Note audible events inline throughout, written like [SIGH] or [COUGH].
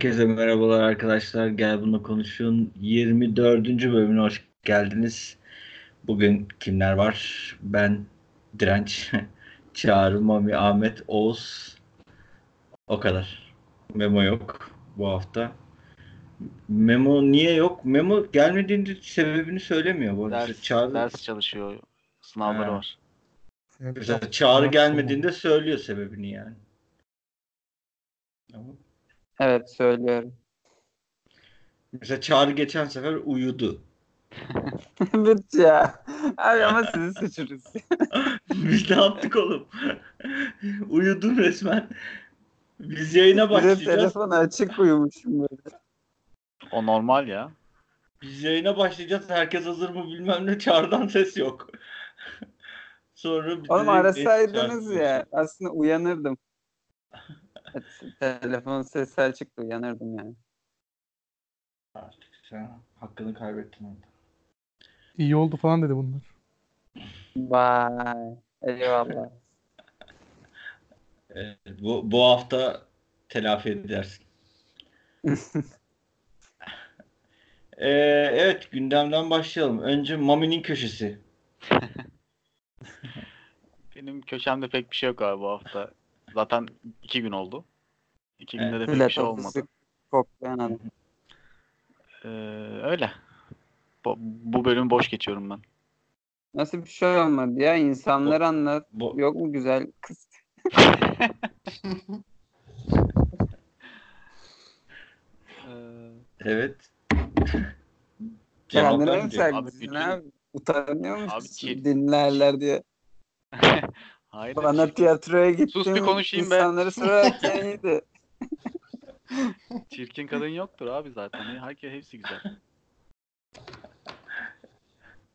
Herkese merhabalar arkadaşlar. Gel bunu konuşun. 24. bölümüne hoş geldiniz. Bugün kimler var? Ben Direnç, [LAUGHS] Çağrı, Mami, Ahmet, Oğuz. O kadar. Memo yok bu hafta. Memo niye yok? Memo gelmediğinde sebebini söylemiyor bu arada. Ders, Çağrı, ders çalışıyor. Sınavları Ha. var. mesela Çağrı gelmediğinde söylüyor sebebini yani. Tamam. Evet söylüyorum. Mesela Çağrı geçen sefer uyudu. [LAUGHS] evet ya. Abi ama sizi seçeriz. [LAUGHS] Biz ne yaptık oğlum? [LAUGHS] Uyudum resmen. Biz yayına Bir de başlayacağız. telefon açık uyumuşum böyle. O normal ya. Biz yayına başlayacağız. Herkes hazır mı bilmem ne. Çağrı'dan ses yok. Sonra bizi Oğlum arasaydınız ya. Aslında uyanırdım. [LAUGHS] Telefon sesi açıktı uyanırdım yani. Artık sen hakkını kaybettin orada. İyi oldu falan dedi bunlar. Vay. Eyvallah. [LAUGHS] Evet, bu, bu hafta telafi edersin. [LAUGHS] Ee, evet gündemden başlayalım. Önce Mami'nin köşesi. Benim köşemde pek bir şey yok abi bu hafta. Zaten iki gün oldu. İki günde de pek bir şey olmadı. koklayan. Ee, öyle. Bu, bu bölüm boş geçiyorum ben. Nasıl bir şey olmadı ya? İnsanları anlat. Bu, Yok mu güzel kız? [LAUGHS] Evet. Kendine mi bütün- abi? Utanıyor musun? Abi ki- Dinlerler diye. [LAUGHS] Hayır. Bana tiyatroya gittim. Sus bir konuşayım be. İnsanları sorarken [LAUGHS] iyiydi. Çirkin kadın yoktur abi zaten. Herkes hepsi güzel.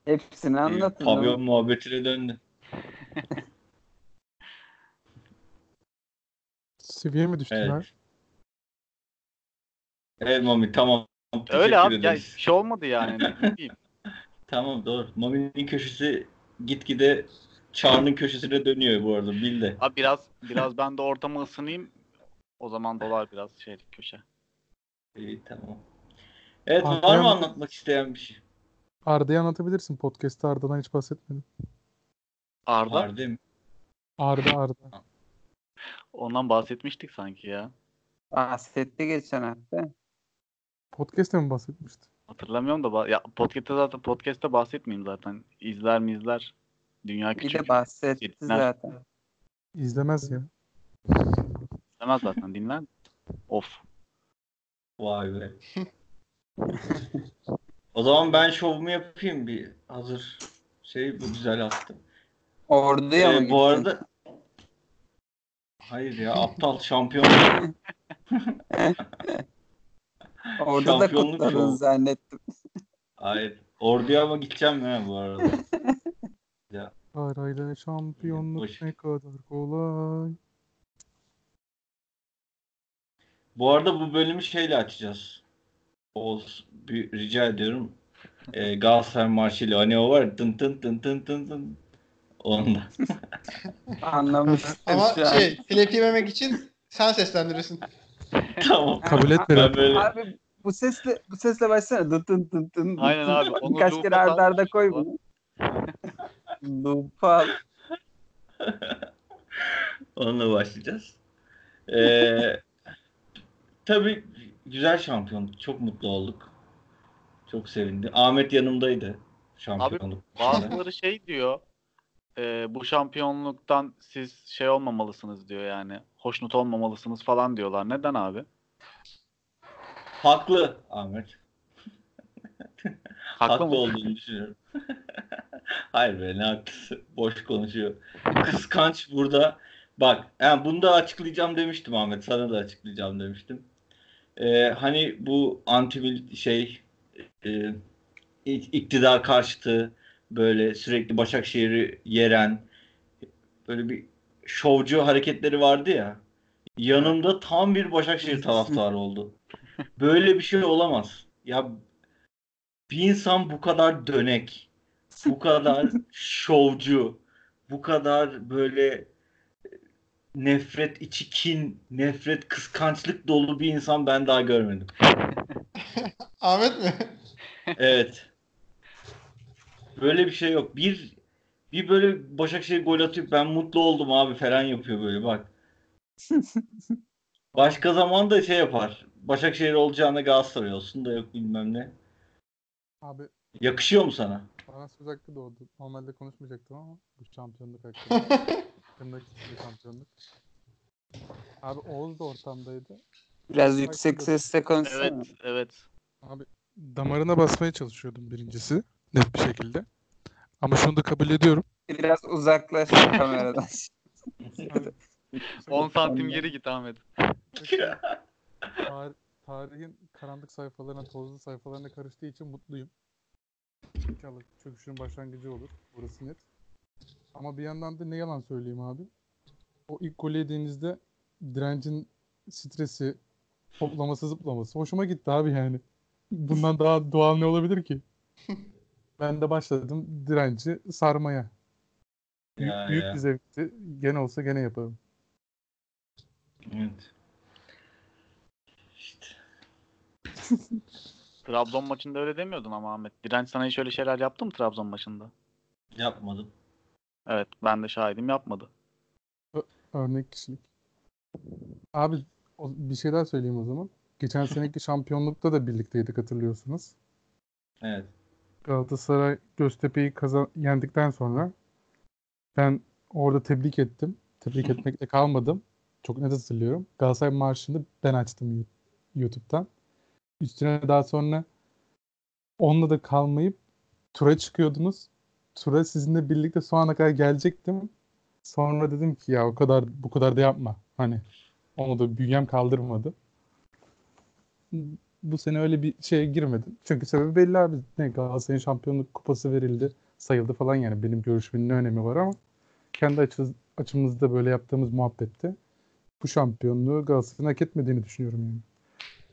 Hepsini anlatın. Pavyon muhabbetine döndü. Seviye mi düştüler? Evet. Evet Mami tamam. Teşekkür Öyle abi. Ya, ederiz. şey olmadı yani. [LAUGHS] Tamam doğru. Mami'nin köşesi gitgide Çağrı'nın köşesine dönüyor bu arada bil de. Abi biraz biraz ben de ortamı ısınayım. O zaman dolar biraz şey köşe. İyi tamam. Evet var Hakan- mı anlatmak isteyen bir şey? Arda'yı anlatabilirsin. Podcast'ta Arda'dan hiç bahsetmedim. Arda. Var değil mi? Arda Arda. Ondan bahsetmiştik sanki ya. Bahsetti geçen hafta. Podcast'te mi bahsetmişti? Hatırlamıyorum da ya podcast'te zaten podcast'te bahsetmeyeyim zaten. İzler mi izler? Dünya Bir küçük. de bahsetti Yetmez. zaten. İzlemez ya. İzlemez zaten dinler. Of. Vay be. o zaman ben şovumu yapayım bir hazır şey bu güzel attı. Orduya mı Ee, gittin? bu arada Hayır ya aptal şampiyon. [LAUGHS] Orada da şovu. zannettim. Hayır. Orduya mı gideceğim ha bu arada? [LAUGHS] Arayla şampiyonluk Boş. ne kadar kolay. Bu arada bu bölümü şeyle açacağız. Oğuz bir rica ediyorum. Ee, [LAUGHS] Galatasaray marşıyla hani o var tın tın tın tın tın tın. Onda. [LAUGHS] Anlamıştım Ama şu an. şey telef yememek için sen seslendirirsin. [LAUGHS] tamam. Kabul Ben etmedim. böyle Abi bu sesle bu sesle başlasana. Dın dın dın dın. Aynen abi, onu Birkaç loop'a kere arda arda sal. koy bunu. Loop'a al. [LAUGHS] onunla başlayacağız. Ee, tabii güzel şampiyonluk. Çok mutlu olduk. Çok sevindim. Ahmet yanımdaydı. Şampiyonluk. Bazıları şey diyor. e, bu şampiyonluktan siz şey olmamalısınız diyor yani. Hoşnut olmamalısınız falan diyorlar. Neden abi? Haklı Ahmet. [LAUGHS] Haklı, Haklı olduğunu düşünüyorum. [LAUGHS] Hayır be ne haklısı. Boş konuşuyor. Kıskanç burada. Bak yani bunu da açıklayacağım demiştim Ahmet. Sana da açıklayacağım demiştim. Ee, hani bu anti şey e, iktidar karşıtı böyle sürekli Başakşehir'i yeren böyle bir şovcu hareketleri vardı ya. Yanımda tam bir Başakşehir taraftarı oldu. Böyle bir şey olamaz. Ya bir insan bu kadar dönek, bu kadar [LAUGHS] şovcu, bu kadar böyle nefret, içi kin, nefret, kıskançlık dolu bir insan ben daha görmedim. [LAUGHS] Ahmet mi? Evet. Böyle bir şey yok. Bir bir böyle Başakşehir gol atıyor ben mutlu oldum abi falan yapıyor böyle bak. [LAUGHS] Başka zaman da şey yapar. Başakşehir olacağına Galatasaray olsun da yok bilmem ne. Abi Yakışıyor mu sana? bana söz hakkı doğdu. Normalde konuşmayacaktım ama bu şampiyonluk hakkında. [LAUGHS] Tırnak içinde şampiyonluk. Abi Oğuz da ortamdaydı. Biraz yüksek sesle konuşsana. Evet, evet. Abi damarına basmaya çalışıyordum birincisi. Net bir şekilde. Ama şunu da kabul ediyorum. Biraz uzaklaş kameradan. [LAUGHS] Abi, 10 santim geri git Ahmet. Tar- [LAUGHS] tarihin karanlık sayfalarına, tozlu sayfalarına karıştığı için mutluyum. İnşallah çöküşün başlangıcı olur. Burası net. Ama bir yandan da ne yalan söyleyeyim abi. O ilk golü yediğinizde direncin stresi, toplaması, zıplaması hoşuma gitti abi yani. Bundan daha doğal ne olabilir ki? [LAUGHS] Ben de başladım direnci sarmaya. Büyük, Ya, büyük ya. bir zevkti. Gene olsa gene yaparım. Evet. İşte. [LAUGHS] Trabzon maçında öyle demiyordun ama Ahmet. Direnç sana hiç öyle şeyler yaptı mı Trabzon maçında? Yapmadım. Evet, ben de şahidim yapmadı. Örnek kişilik. Abi o- bir şey daha söyleyeyim o zaman. Geçen seneki [LAUGHS] şampiyonlukta da birlikteydik hatırlıyorsunuz. Evet. Galatasaray Göztepe'yi kazan yendikten sonra ben orada tebrik ettim. Tebrik [LAUGHS] etmekle kalmadım. Çok net hatırlıyorum. Galatasaray marşını ben açtım YouTube'dan. Üstüne daha sonra onunla da kalmayıp tura çıkıyordunuz. Tura sizinle birlikte son ana kadar gelecektim. Sonra dedim ki ya o kadar bu kadar da yapma. Hani onu da bünyem kaldırmadı. Bu sene öyle bir şeye girmedim. Çünkü sebebi belli abi. Ne Galatasaray'ın şampiyonluk kupası verildi. Sayıldı falan yani. Benim görüşümün ne önemi var ama kendi açımız, açımızda böyle yaptığımız muhabbette bu şampiyonluğu Galatasaray'ın hak etmediğini düşünüyorum yani.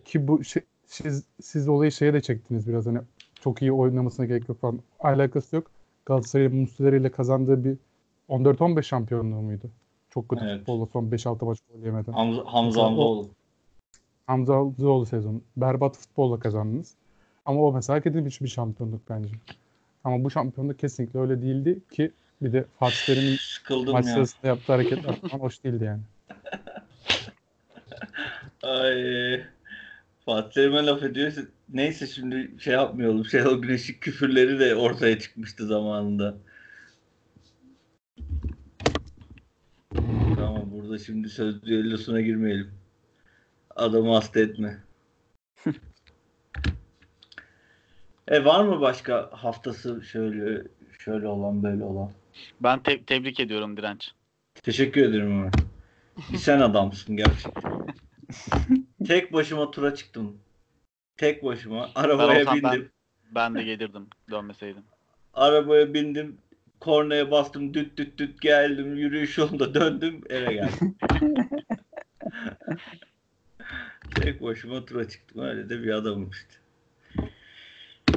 Ki bu şey, siz, siz olayı şeye de çektiniz biraz hani çok iyi oynamasına gerek yok falan. Alakası yok. Galatasaray'ın Muslera ile kazandığı bir 14-15 şampiyonluğu muydu? Çok kötü Evet. futbolla son 5-6 maç gol yemeden. Hamza, Hamza Hamzaoğlu. Hamza Altıoğlu sezonu. Berbat futbolla kazandınız. Ama o mesela hak edilmiş bir şampiyonluk bence. Ama bu şampiyonluk kesinlikle öyle değildi ki bir de Fatih Terim'in [LAUGHS] maç ya. sırasında yaptığı hareketler falan hoş değildi yani. [LAUGHS] Ay. Fatih Terim'e laf ediyor. Neyse şimdi şey yapmayalım. Şenol Güneş'in küfürleri de ortaya çıkmıştı zamanında. Tamam burada şimdi söz düellosuna girmeyelim. Adamı hasta etme. e var mı başka haftası şöyle şöyle olan böyle olan? Ben te- tebrik ediyorum Direnç. Teşekkür ederim Ömer. Bir sen adamsın gerçekten. [LAUGHS] Tek başıma tura çıktım. Tek başıma. Arabaya bindim. ben- Ben de gelirdim dönmeseydim. Arabaya bindim. Kornaya bastım. Düt düt düt geldim. Yürüyüş yolunda döndüm. Eve geldim. [LAUGHS] Tek başıma tura çıktım. Öyle de bir adamım işte.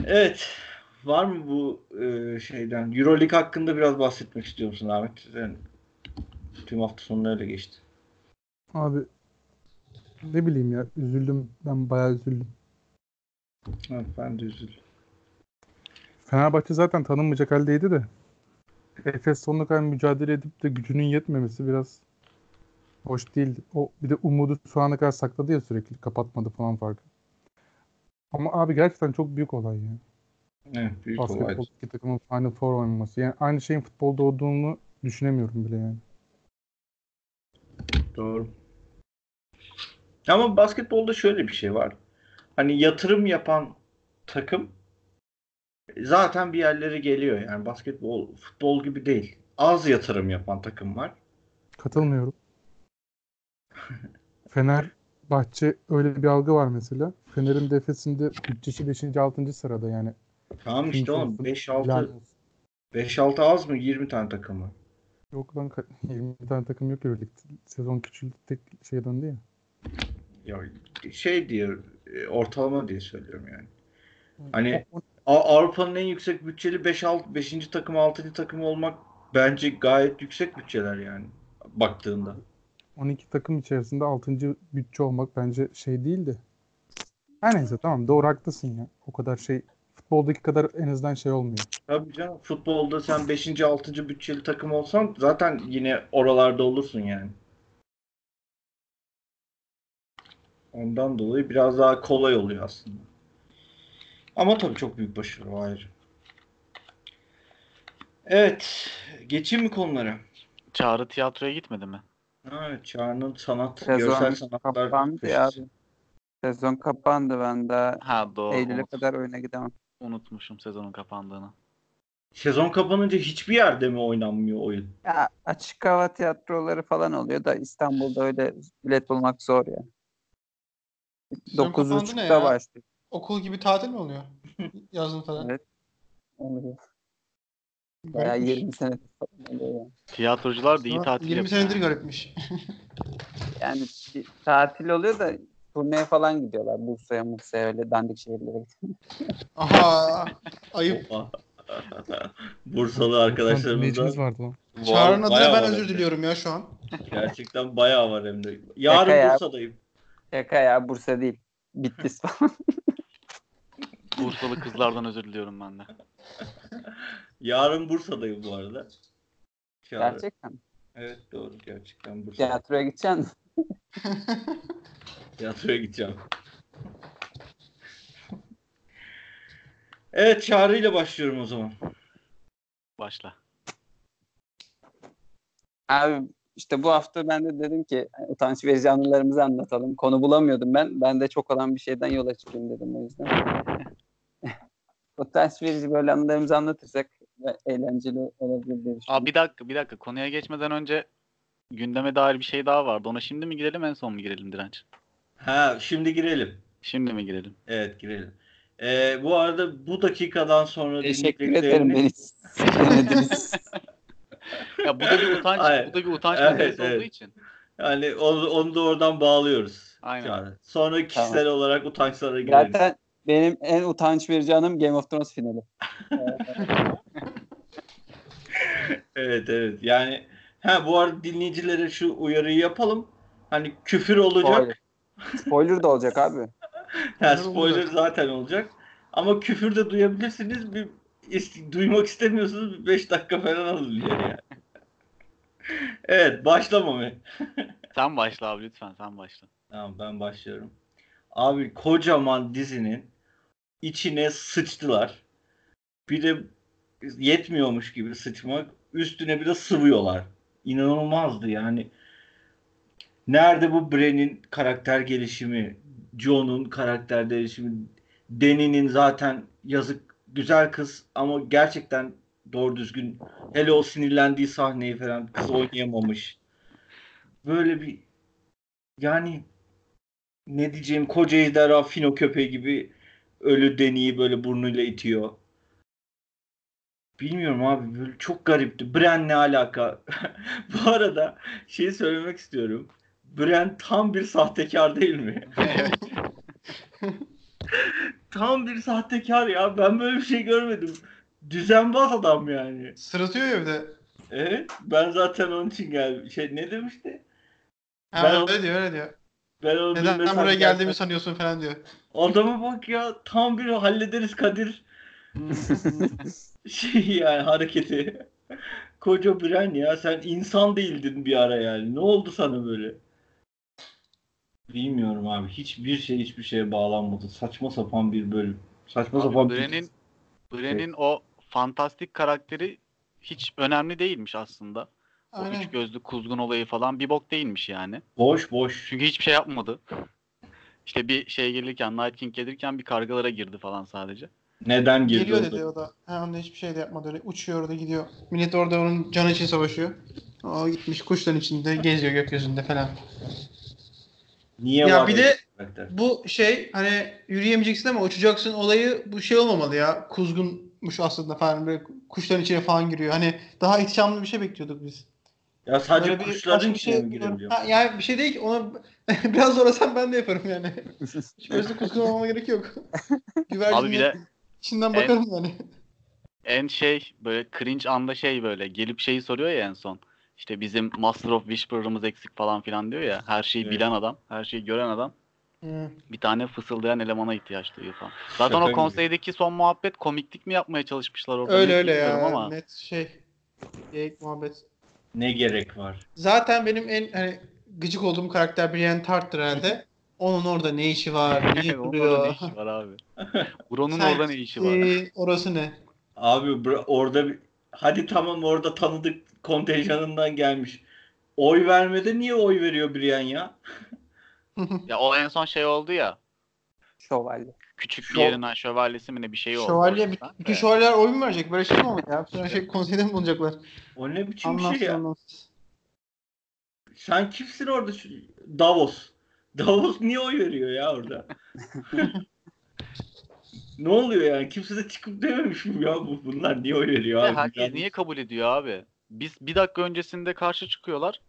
Evet. Var mı bu e, şeyden? Euroleague hakkında biraz bahsetmek istiyor musun Ahmet? Sen tüm hafta sonunu öyle geçti. Abi ne bileyim ya üzüldüm. Ben bayağı üzüldüm. Evet, ben de üzüldüm. Fenerbahçe zaten tanınmayacak haldeydi de. Efes sonuna kadar mücadele edip de gücünün yetmemesi biraz hoş değildi. O bir de umudu şu ana kadar sakladı ya sürekli kapatmadı falan farkı. Ama abi gerçekten çok büyük olay ya. Evet, büyük olay. Basketbol takımın Final Four oynaması. Yani aynı şeyin futbolda olduğunu düşünemiyorum bile yani. Doğru. Ama basketbolda şöyle bir şey var. Hani yatırım yapan takım zaten bir yerlere geliyor. Yani basketbol futbol gibi değil. Az yatırım yapan takım var. Katılmıyorum. Fenerbahçe öyle bir algı var mesela. Fener'in defesinde bütçesi 5. 6. sırada yani. Tamam işte oğlum olsun, 5-6 helal olsun. 5-6 az mı? 20 tane takım var. Yok lan ka- [LAUGHS] 20 tane takım yok öyle. Sezon küçüldü tek şeye döndü ya. Ya şey diyor e, ortalama diye söylüyorum yani. Hani Avrupa'nın en yüksek bütçeli 5 6 5. takım 6. takım olmak bence gayet yüksek bütçeler yani baktığında. 12 takım içerisinde 6. bütçe olmak bence şey değildi. Her neyse tamam doğru haklısın ya. O kadar şey futboldaki kadar en azından şey olmuyor. Tabii canım futbolda sen 5. 6. bütçeli takım olsan zaten yine oralarda olursun yani. Ondan dolayı biraz daha kolay oluyor aslında. Ama tabii çok büyük başarı o ayrı. Evet. Geçeyim mi konulara? Çağrı tiyatroya gitmedi mi? Evet. Çağrı'nın sanat, Sezon görsel sanatlar kapandı ya. Sezon kapandı ben daha Ha doğru. Eylül'e unut- kadar oyuna gidemem. Unutmuşum sezonun kapandığını. Sezon kapanınca hiçbir yerde mi oynanmıyor oyun? Ya açık hava tiyatroları falan oluyor da İstanbul'da öyle bilet bulmak zor ya. Ne 9.30'da ya? başlıyor. Okul gibi tatil mi oluyor? [LAUGHS] Yazın falan. Evet. Oluyor. Bayağı Garipmiş. 20 sene falan oluyor yani. Tiyatrocular da iyi tatil 20 yapıyor. senedir garipmiş. [LAUGHS] Yani tatil oluyor da turneye falan gidiyorlar. Bursa'ya, Mursa'ya öyle dandik şehirlere. Aha [LAUGHS] ayıp. Bursalı arkadaşlarımızdan vardı lan. Çağrı'nın adına ben özür diliyorum ya şu an. Gerçekten bayağı var hem de. Yarın. Bursa'dayım. Şaka ya Bursa değil. Bitlis [LAUGHS] falan. Bursalı kızlardan özür diliyorum ben de. Yarın Bursa'dayım bu arada. Çağrı. Gerçekten. mi? Evet doğru gerçekten Bursa. Tiyatroya gideceksin. [LAUGHS] Tiyatroya gideceğim. Evet Çağrı ile başlıyorum o zaman. Başla. Abi işte bu hafta ben de dedim ki hani utanç verici anılarımızı anlatalım. Konu bulamıyordum ben. Ben de çok olan bir şeyden yola çıkayım dedim o yüzden. [LAUGHS] utanç verici böyle anılarımızı anlatırsak ve eğlenceli olabilir diye düşünüyorum. Aa bir dakika bir dakika konuya geçmeden önce gündeme dair bir şey daha vardı. Ona şimdi mi girelim en son mu girelim Direnç? Ha şimdi girelim. Şimdi mi girelim? Evet girelim. Ee, bu arada bu dakikadan sonra Teşekkür dinlediklerini- ederim beni. [LAUGHS] Ya bu da bir [LAUGHS] utanç, Hayır. bu da bir utanç Evet, meselesi olduğu evet. için. Yani onu, onu da oradan bağlıyoruz. Aynen. Çağrı. Sonra kişisel olarak utançlara gireriz. Zaten benim en utanç verici anım Game of Thrones finali. [LAUGHS] Evet evet. Yani ha bu arada dinleyicilere şu uyarıyı yapalım. Hani küfür olacak. Spoiler. Spoiler da olacak abi. [LAUGHS] Ha, Spoiler zaten olacak. Ama küfür de duyabilirsiniz. Bir is- duymak istemiyorsunuz 5 dakika falan alın ileri yani. evet başlama mı? Sen başla abi lütfen sen başla. Tamam ben başlıyorum. Abi kocaman dizinin içine sıçtılar. Bir de yetmiyormuş gibi sıçmak. Üstüne bir de sıvıyorlar. İnanılmazdı yani. Nerede bu Bren'in karakter gelişimi, John'un karakter gelişimi, Dany'nin zaten yazık güzel kız ama gerçekten doğru düzgün hele o sinirlendiği sahneyi falan kız oynayamamış. Böyle bir yani ne diyeceğim koca ejderha fino köpeği gibi ölü deniyi böyle burnuyla itiyor. Bilmiyorum abi böyle çok garipti. Bren ne alaka? [LAUGHS] Bu arada şey söylemek istiyorum. Bren tam bir sahtekar değil mi? [LAUGHS] tam bir sahtekar ya. Ben böyle bir şey görmedim. Düzenbaz adam yani. Sırıtıyor ya bir de. Evet. Ben zaten onun için geldim. Şey ne demişti? Ha, Ben- öyle diyor öyle diyor. Ben onu Neden buraya geldiğimi sanıyorsun falan diyor. Adama bak ya tam bir hallederiz Kadir [LAUGHS] şey yani hareketi. Koca Bren ya sen insan değildin bir ara yani. Ne oldu sana böyle? Bilmiyorum abi. Hiçbir şey hiçbir şeye bağlanmadı. Saçma sapan bir bölüm. Saçma sapan Abi bir... Bren'in Bren'in o fantastik karakteri hiç önemli değilmiş aslında. O Aynen. üç gözlü kuzgun olayı falan bir bok değilmiş yani. Boş boş. Çünkü hiçbir şey yapmadı. İşte bir şey gelirken, Night King gelirken bir kargalara girdi falan sadece. Neden girdi Geliyor dedi o da. Ha, onda hiçbir şey de yapmadı öyle. Uçuyor orada gidiyor. Millet orada onun canı için savaşıyor. O gitmiş kuşların içinde geziyor gökyüzünde falan. Niye Ya var bir de-? Bu şey hani yürüyemeyeceksin ama uçacaksın olayı bu şey olmamalı ya. Kuzgunmuş aslında falan böyle kuşların içine falan giriyor. Hani daha ihtişamlı bir şey bekliyorduk biz. Ya sadece Böyle bir kuşların bir içine şey mi girebiliyor? Ha, yani bir şey değil ki onu [LAUGHS] biraz zorlasam ben de yaparım yani. [LAUGHS] Hiç gözlü kuzgun olmama gerek yok. [LAUGHS] Güvercin Abi bir de içinden en- bakarım yani. en şey böyle cringe anda şey böyle gelip şeyi soruyor ya en son. İşte bizim Master of Whisperer'ımız eksik falan filan diyor ya. Her şeyi Evet. bilen adam, her şeyi gören adam. Hı. Bir tane fısıldayan elemana ihtiyaç duyuyor falan. Zaten Şaka o gibi. konseydeki son muhabbet komiklik mi yapmaya çalışmışlar orada? Öyle öyle ya. Ama Net şey. Geyik muhabbet. Ne gerek var? Zaten benim en hani gıcık olduğum karakter Brienne Tarth'tır herhalde. Onun orada ne işi var? [LAUGHS] Niye Onun orada duruyor? ne işi var abi? [LAUGHS] Buron'un orada ne işi var? Ee, orası ne? Abi orada bir- hadi tamam orada tanıdık kontenjanından gelmiş. Oy vermede niye oy veriyor Brian ya? [LAUGHS] Ya o en son şey oldu ya. Şövalye. Küçük Şov- bir yerin şövalyesi mi ne bir şey oldu. Şövalye, orada. bütün, şövalyeler oyun mu verecek? Böyle şey mi olur ya? Bütün şey konseyde mi bulacaklar? O ne biçim bir Anlatsın şey ya? anlatsın. Sen kimsin orada? Şu- Davos. Davos niye oy veriyor ya orada? [LAUGHS] ne oluyor yani? Kimse de çıkıp dememiş mi ya bu bunlar niye oy veriyor abi? herkes Yani- niye kabul ediyor abi? Biz bir dakika öncesinde karşı çıkıyorlar.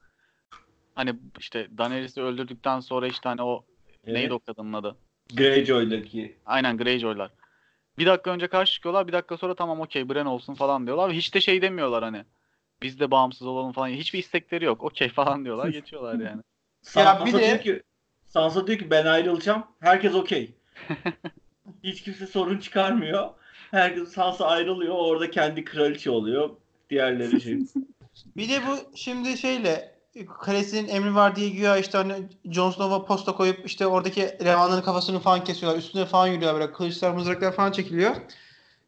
Hani işte Daenerys'i öldürdükten sonra işte hani o Evet, neydi o kadının adı? Greyjoy'daki. Aynen Greyjoy'lar. Bir dakika önce karşı çıkıyorlar. Bir dakika sonra tamam okey Bran olsun falan diyorlar. Hiç de şey demiyorlar hani. Biz de bağımsız olalım falan. Hiçbir istekleri yok. Okey falan diyorlar. Geçiyorlar yani. [LAUGHS] Sansa bir de- diyor ki Sansa diyor ki ben ayrılacağım. Herkes okey. [LAUGHS] Hiç kimse sorun çıkarmıyor. Herkes Sansa ayrılıyor. Orada kendi kraliçe oluyor. Diğerleri şey. [LAUGHS] Bir de bu şimdi şeyle kalesinin emri var diye güya işte hani Jon Snow'a posta koyup işte oradaki elemanların kafasını falan kesiyorlar. Üstüne falan yürüyorlar böyle kılıçlar mızraklar falan çekiliyor.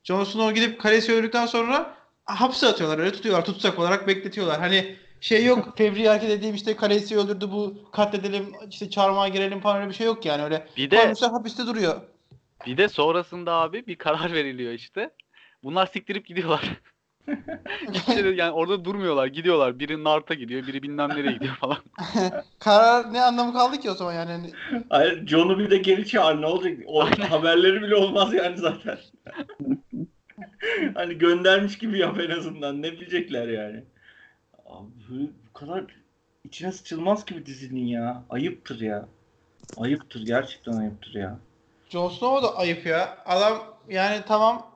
Jon Snow gidip kalesi öldükten sonra hapse atıyorlar öyle tutuyorlar tutsak olarak bekletiyorlar. Hani şey yok [LAUGHS] fevri hareket edeyim işte kalesi öldürdü bu katledelim işte çarmıha girelim falan öyle bir şey yok yani öyle. Bir de hapiste duruyor. Bir de sonrasında abi bir karar [LAUGHS] veriliyor işte. Bunlar siktirip gidiyorlar. [LAUGHS] De- yani orada durmuyorlar. Gidiyorlar. Biri Nart'a gidiyor. Biri bilmem nereye gidiyor falan. [LAUGHS] Karar ne anlamı kaldı ki o zaman yani? Hani Hayır, Jon'u bir de geri çağır ne olacak? O haberleri bile olmaz yani zaten. hani göndermiş gibi yap en azından. Ne bilecekler yani. Abi bu kadar içine sıçılmaz gibi dizinin ya. Ayıptır ya. Ayıptır gerçekten ayıptır ya. Jon Snow da ayıp ya. Adam yani tamam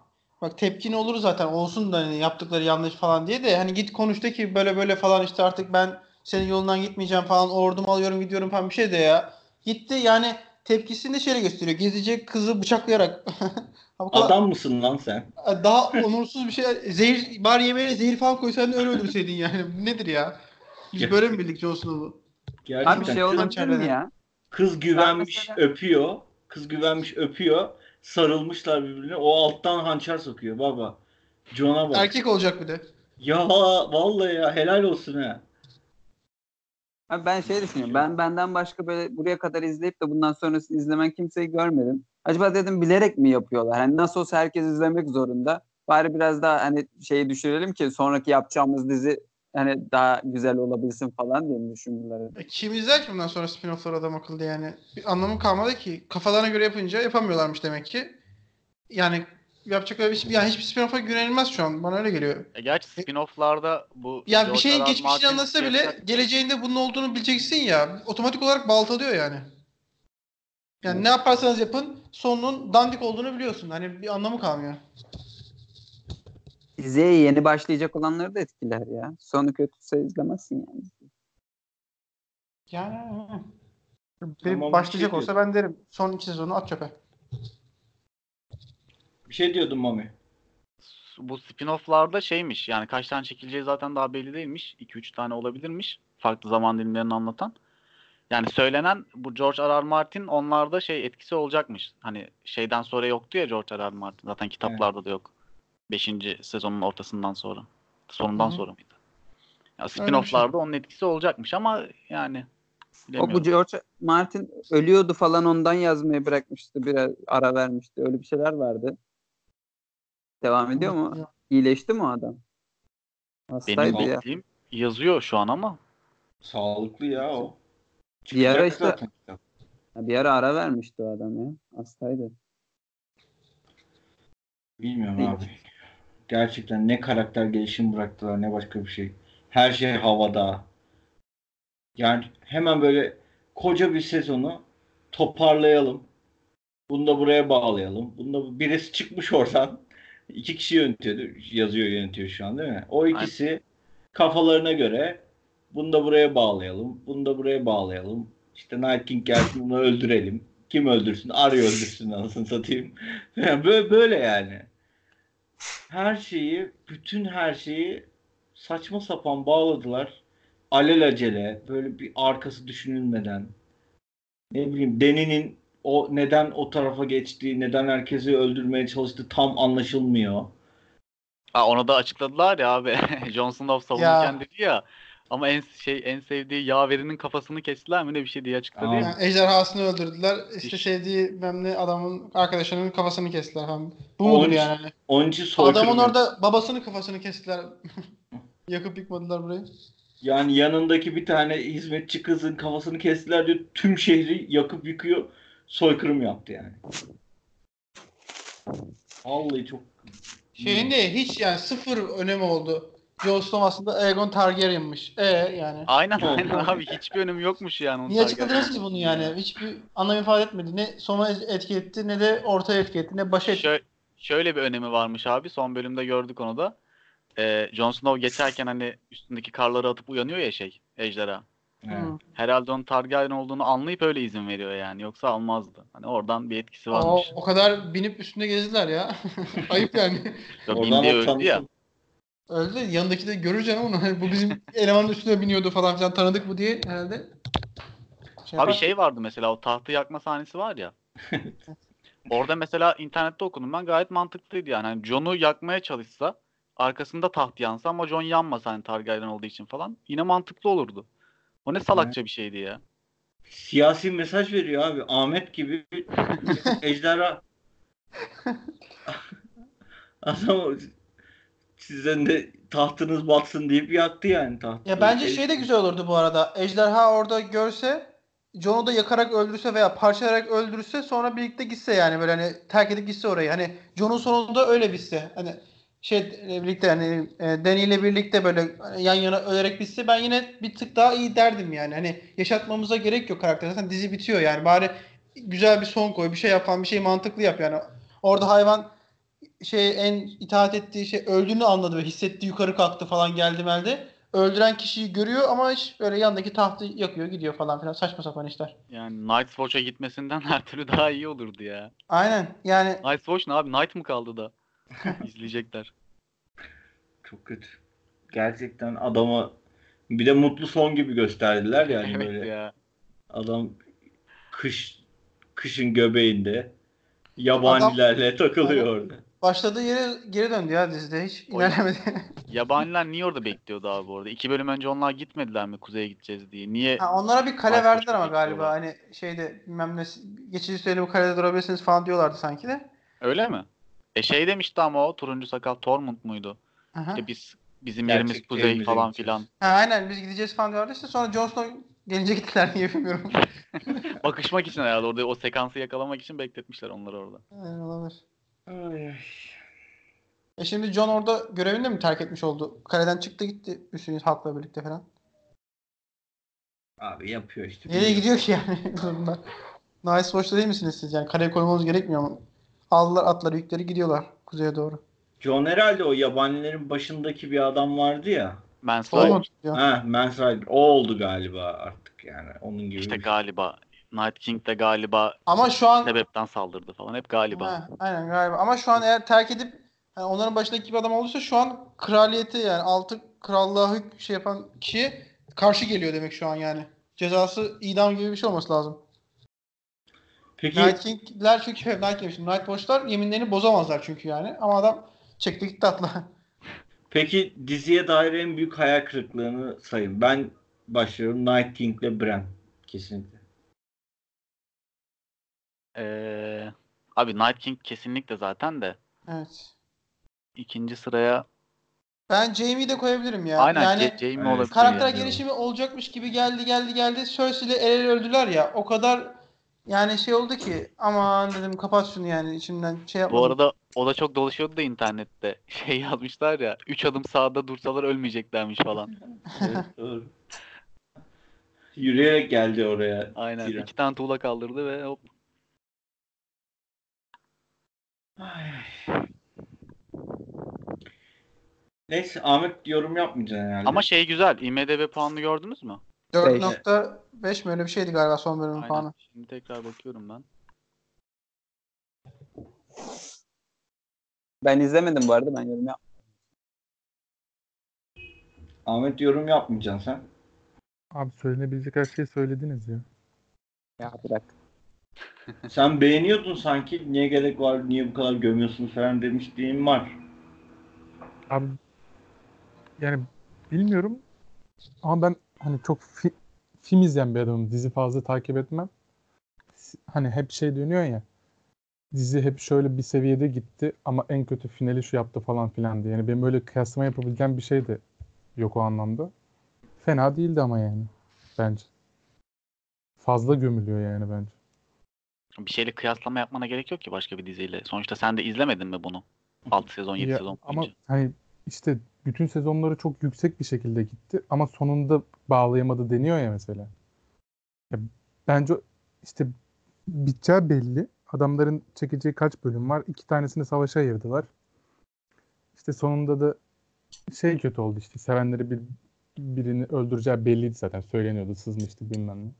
bak tepkin olur zaten olsun da hani yaptıkları yanlış falan diye de hani git konuş de ki böyle böyle falan işte artık ben senin yolundan gitmeyeceğim falan ordumu alıyorum gidiyorum falan bir şey de ya. Gitti yani tepkisini de şöyle gösteriyor. Gezecek kızı bıçaklayarak. [LAUGHS] Bu kadar- Adam mısın lan sen? Daha onursuz bir şey. Zehir, bari yemeğine zehir falan koysaydın öyle öldürseydin yani. Bu nedir ya? Biz böyle mi bildik Jon Snow'u? Gerçekten Abi şey olabilir mi ya? kız güvenmiş mesela- öpüyor. Kız güvenmiş öpüyor. Sarılmışlar birbirine. O alttan hançer sokuyor baba. Jon'a bak. Erkek olacak bir de. Ya vallahi ya helal olsun ha. Abi ben şey düşünüyorum. Ben benden başka böyle buraya kadar izleyip de bundan sonrası izlemen kimseyi görmedim. Acaba dedim bilerek mi yapıyorlar? Hani nasıl olsa herkes izlemek zorunda. Bari biraz daha hani şeyi düşürelim ki sonraki yapacağımız dizi hani daha güzel olabilsin falan diye mi düşündüler? E, Kim izler ki bundan sonra spin-off'lar adam akıllı yani? Bir anlamı kalmadı ki. Kafalarına göre yapınca yapamıyorlarmış demek ki. Yani yapacakları bir şey, yani hiçbir spin-off'a güvenilmez şu an. Bana öyle geliyor. E gerçi spin-off'larda bu Ya bir şeyin geçmişini anlatsa bile yapacak- geleceğinde bunun olduğunu bileceksin ya. Otomatik olarak baltalıyor yani. Yani ne yaparsanız yapın sonunun dandik olduğunu biliyorsun. Hani bir anlamı kalmıyor. Diziye yeni başlayacak olanları da etkiler ya. Sonu kötüyse izlemezsin yani. Yani bir başlayacak şey olsa ben derim. Son iki sezonu at çöpe. Bir şey diyordum Mami. bu spin-off'larda şeymiş yani kaç tane çekileceği zaten daha belli değilmiş. 2-3 tane olabilirmiş. Farklı zaman dilimlerini anlatan. Yani söylenen bu George R. R. Martin onlarda şey etkisi olacakmış. Hani şeyden sonra yoktu ya George R. R. Martin. Zaten kitaplarda da yok. 5. sezonun ortasından sonra. Sonundan Hı hı. sonra mıydı? Ya şey. spin-off'larda onun etkisi olacakmış ama yani O bu George Martin ölüyordu falan ondan yazmayı bırakmıştı. Biraz ara vermişti. Öyle bir şeyler vardı. Devam ediyor mu? İyileşti mi o adam? Benim Hastaydı ya. bildiğim yazıyor şu an ama Sağlıklı ya o. Bir ara işte- Bir ara ara vermişti o adam ya. Hastaydı. Bilmiyorum Değil. abi. Gerçekten ne karakter gelişim bıraktılar ne başka bir şey. Her şey havada. Yani hemen böyle koca bir sezonu toparlayalım. Bunu da buraya bağlayalım. Bunda birisi çıkmış oradan. [LAUGHS] İki kişi yönetiyor, yazıyor yönetiyor şu an değil mi? O ikisi kafalarına göre Bunu da buraya bağlayalım. Bunu da buraya bağlayalım. İşte Night King gelsin bunu öldürelim. Kim öldürsün? Arya öldürsün anasını satayım. [LAUGHS] Böyle, böyle yani. Her şeyi, bütün her şeyi saçma sapan bağladılar. Alelacele, böyle bir arkası düşünülmeden. Ne bileyim Deni'nin o neden o tarafa geçtiği, neden herkesi öldürmeye çalıştığı tam anlaşılmıyor. Ha, onu da açıkladılar ya abi. [LAUGHS] Jon Snow savunurken Ya. dedi ya. Ama en şey en sevdiği yaverinin kafasını kestiler mi ne bir şey diye açıkladı Aa. Yani ejderhasını öldürdüler. İşte İş- sevdiği bilmem ne adamın arkadaşının kafasını kestiler falan. Bu mudur Onun- yani? Hani Onun için soykırım Adamın orada babasının kafasını kestiler. [LAUGHS] Yakıp yıkmadılar burayı. Yani yanındaki bir tane hizmetçi kızın kafasını kestiler diyor. Tüm şehri yakıp yıkıyor. Soykırım yaptı yani. Vallahi çok Şeyin de hiç yani sıfır önemi oldu. Jon Snow aslında Aegon Targaryen'mış. E yani. Aynen aynen abi hiçbir önemi yokmuş yani onun Niye açıkladınız ki bunu yani? Hiçbir anlam ifade etmedi. Ne sona etki etti ne de ortaya etki etti ne başa etki Şö- şöyle bir önemi varmış abi. Son bölümde gördük onu da. Ee, Jon Snow geçerken hani üstündeki karları atıp uyanıyor ya şey ejderha. Evet. Hı. Herhalde onun Targaryen olduğunu anlayıp öyle izin veriyor yani. Yoksa almazdı. Hani oradan bir etkisi varmış. o kadar binip üstünde gezdiler ya. [LAUGHS] Ayıp yani. Ya bindi öldü ya. Öldü. Yanındaki de görür canım onu. Hani bu bizim [LAUGHS] elemanın üstüne biniyordu falan filan tanıdık bu diye herhalde. Şey Abi yapar. şey vardı mesela o tahtı yakma sahnesi var ya. [LAUGHS] Orada mesela internette okudum ben gayet mantıklıydı yani. Hani Jon'u yakmaya çalışsa arkasında taht yansa ama Jon yanmasa hani Targaryen olduğu için falan yine mantıklı olurdu. O ne salakça bir şeydi ya. Siyasi mesaj veriyor abi. Ahmet gibi [LAUGHS] ejderha. Adam sizden de tahtınız batsın deyip yaktı yani tahtı. Ya bence şey de güzel olurdu bu arada. Ejderha orada görse Jon'u da yakarak öldürse veya parçalayarak öldürse sonra birlikte gitse yani böyle hani terk edip gitse orayı. Hani Jon'un sonunda öyle bitse. Hani şey e, birlikte hani e, ile birlikte böyle yan yana ölerek bitse ben yine bir tık daha iyi derdim yani. Hani yaşatmamıza gerek yok karakter. Zaten dizi bitiyor yani. Bari güzel bir son koy, bir şey yapan, bir şey mantıklı yap yani. Orada hayvan şey en itaat ettiği şey öldüğünü anladı ve hissetti yukarı kalktı falan geldi melde. Öldüren kişiyi görüyor ama hiç böyle yandaki tahtı yakıyor gidiyor falan filan saçma sapan işler. Yani Night's Watch'a gitmesinden [LAUGHS] her türlü daha iyi olurdu ya. Aynen yani Night's Watch ne abi? Night mı kaldı da? [LAUGHS] İzleyecekler. Çok kötü. Gerçekten adama bir de mutlu son gibi gösterdiler yani [LAUGHS] evet böyle. ya. Adam kış kışın göbeğinde yabanilerle takılıyor orada. Başladığı yere geri döndü ya dizide hiç O- ilerlemedi. [LAUGHS] Yabaniler niye orada bekliyordu abi bu arada? İki bölüm önce onlar gitmediler mi kuzeye gideceğiz diye? Niye? ha, onlara bir kale verdiler ama galiba hani şeyde bilmem ne geçici süreli bu kalede durabilirsiniz falan diyorlardı sanki de. Öyle mi? E şey demişti ama o turuncu sakal Tormund muydu? Aha. İşte biz bizim Gerçek yerimiz kuzey falan gideceğiz. filan. Ha, aynen biz gideceğiz falan diyorlardı işte sonra Jon Snow gelince gittiler niye bilmiyorum. [LAUGHS] Bakışmak için herhalde orada o sekansı yakalamak için bekletmişler onları orada. Aynen olabilir. Ay, ay. E şimdi Jon orada görevini de mi terk etmiş oldu? Kaleden çıktı gitti üstünü halkla birlikte falan. Abi yapıyor işte. Nereye gidiyor ki yani [LAUGHS] durumda? Nice Watch'ta değil misiniz siz? Yani kaleye koymanız gerekmiyor mu? Aldılar atları yükleri gidiyorlar kuzeye doğru. John herhalde o yabanilerin başındaki bir adam vardı ya. Mans Olmadı Rider diyor. Ha, Mans Rider. O oldu galiba artık yani. Onun gibi. işte bir- galiba. Night King de galiba Ama şu an sebepten saldırdı falan. Hep galiba. Ha, aynen galiba. Ama şu an eğer terk edip yani onların başındaki bir adam olursa şu an kraliyeti yani altı krallığa hük şey yapan kişi karşı geliyor demek şu an yani. Cezası idam gibi bir şey olması lazım. Peki Night King'ler çünkü Night demiştim. Night Watch'lar yeminlerini bozamazlar çünkü yani. Ama adam çekti gitti atla. peki diziye dair en büyük hayal kırıklığını sayın. Ben başlıyorum Night King'le Bran. Kesinlikle. Ee, abi Night King kesinlikle zaten de. evet. ikinci sıraya Ben Jamie'yi de koyabilirim ya. aynen yani Jaime Evet. olabilir. karakter yani. gelişimi olacakmış gibi geldi geldi geldi. Cersei ile el ele öldüler ya. O kadar yani şey oldu ki aman dedim kapat şunu yani içimden şey yapmadım. Bu arada o da çok dolaşıyordu da internette. [LAUGHS] Şey yazmışlar ya. Üç adım sağda dursalar ölmeyeceklermiş falan. [LAUGHS] Evet, doğru. Yürüyerek geldi oraya. Aynen. Tyrion. iki tane tuğla kaldırdı ve hop. Ay. Neyse Ahmet yorum yapmayacaksın herhalde. Ama şey güzel. IMDB puanını gördünüz mü? 4.5 mi öyle bir şeydi galiba son bölümün Aynen. puanı. Şimdi tekrar bakıyorum ben. Ben izlemedim bu arada ben yorum yap. Ahmet yorum yapmayacaksın sen. Abi söylenebilecek her şeyi söylediniz ya. Ya bırak. [LAUGHS] Sen beğeniyordun sanki. Niye gerek var, niye bu kadar gömüyorsun falan demişliğin var. Abi yani bilmiyorum ama ben hani çok fi- film izleyen bir adamım. Dizi fazla takip etmem. Hani hep şey dönüyor ya. Dizi hep şöyle bir seviyede gitti ama en kötü finali şu yaptı falan filan diye. Yani benim böyle kıyaslama yapabileceğim bir şey de yok o anlamda. Fena değildi ama yani bence. Fazla gömülüyor yani bence. Bir şeyle kıyaslama yapmana gerek yok ki başka bir diziyle. Sonuçta sen de izlemedin mi bunu? 6 sezon, 7 Ya, sezon ama boyunca. hani işte bütün sezonları çok yüksek bir şekilde gitti ama sonunda bağlayamadı deniyor ya mesela. Ya bence işte biteceği belli. Adamların çekeceği kaç bölüm var? İki tanesini savaşa ayırdılar. İşte sonunda da şey kötü oldu işte sevenleri bir birini öldüreceği belliydi zaten söyleniyordu sızmıştı bilmem ne.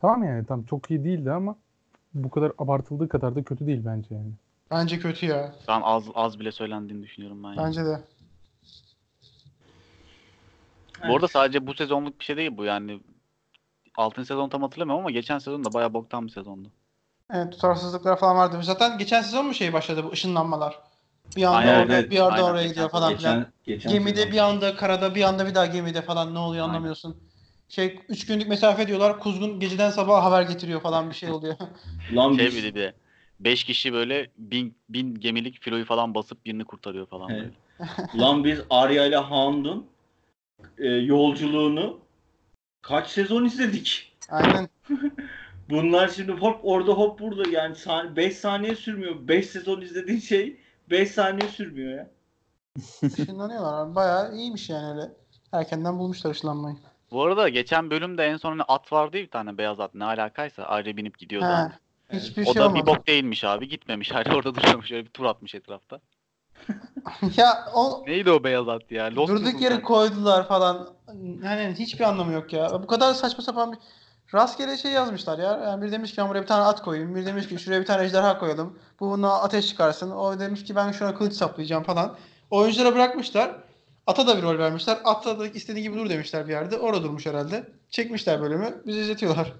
Tamam yani tam çok iyi değildi ama bu kadar abartıldığı kadar da kötü değil bence yani. Bence kötü ya. An az az bile söylendiğini düşünüyorum ben. yani. Bence de. Bu arada sadece bu sezonluk bir şey değil bu yani. 6. sezon tam hatırlamıyorum ama geçen sezon da bayağı boktan bir sezondu. Evet tutarsızlıklar falan vardı. Zaten geçen sezon mu şey başladı bu ışınlanmalar? Bir anda Aynen, orada, evet. bir anda Aynen, oraya geçen gidiyor falan filan. Geçen, geçen Gemide sezon. bir anda karada bir anda bir daha gemide falan ne oluyor Aynen. anlamıyorsun. Şey 3 günlük mesafe diyorlar. Kuzgun geceden sabaha haber getiriyor falan bir şey oluyor. [LAUGHS] Lan Şey bir de 5 kişi böyle bin, bin gemilik filoyu falan basıp birini kurtarıyor falan Evet. böyle. [LAUGHS] Lan biz Arya ile Hound'un e, yolculuğunu kaç sezon izledik? Aynen. [LAUGHS] Bunlar şimdi hop orada hop burada yani 5 saniye sürmüyor. 5 sezon izlediğin şey 5 saniye sürmüyor ya. Işınlanıyorlar. abi. Bayağı iyiymiş yani öyle. Erkenden bulmuşlar ışınlanmayı. Bu arada geçen bölümde en son hani at vardı ya bir tane beyaz at ne alakaysa ayrı binip gidiyordu. He. hani. Hiçbir O şey da olmadı. bir bok değilmiş abi gitmemiş. Hala orada duruyormuş öyle bir tur atmış etrafta. [LAUGHS] ya o Neydi o beyaz at ya? Lost durduk yere koydular falan. Yani hiçbir anlamı yok ya. Bu kadar saçma sapan bir rastgele şey yazmışlar ya. Yani biri demiş ki ben buraya bir tane at koyayım. Biri demiş ki şuraya bir tane ejderha koyalım. Bu buna ateş çıkarsın. O demiş ki ben şuna kılıç saplayacağım falan. Oyunculara bırakmışlar. Ata da bir rol vermişler. Ata da istediği gibi dur demişler bir yerde. Orada durmuş herhalde. Çekmişler bölümü. Bizi izletiyorlar.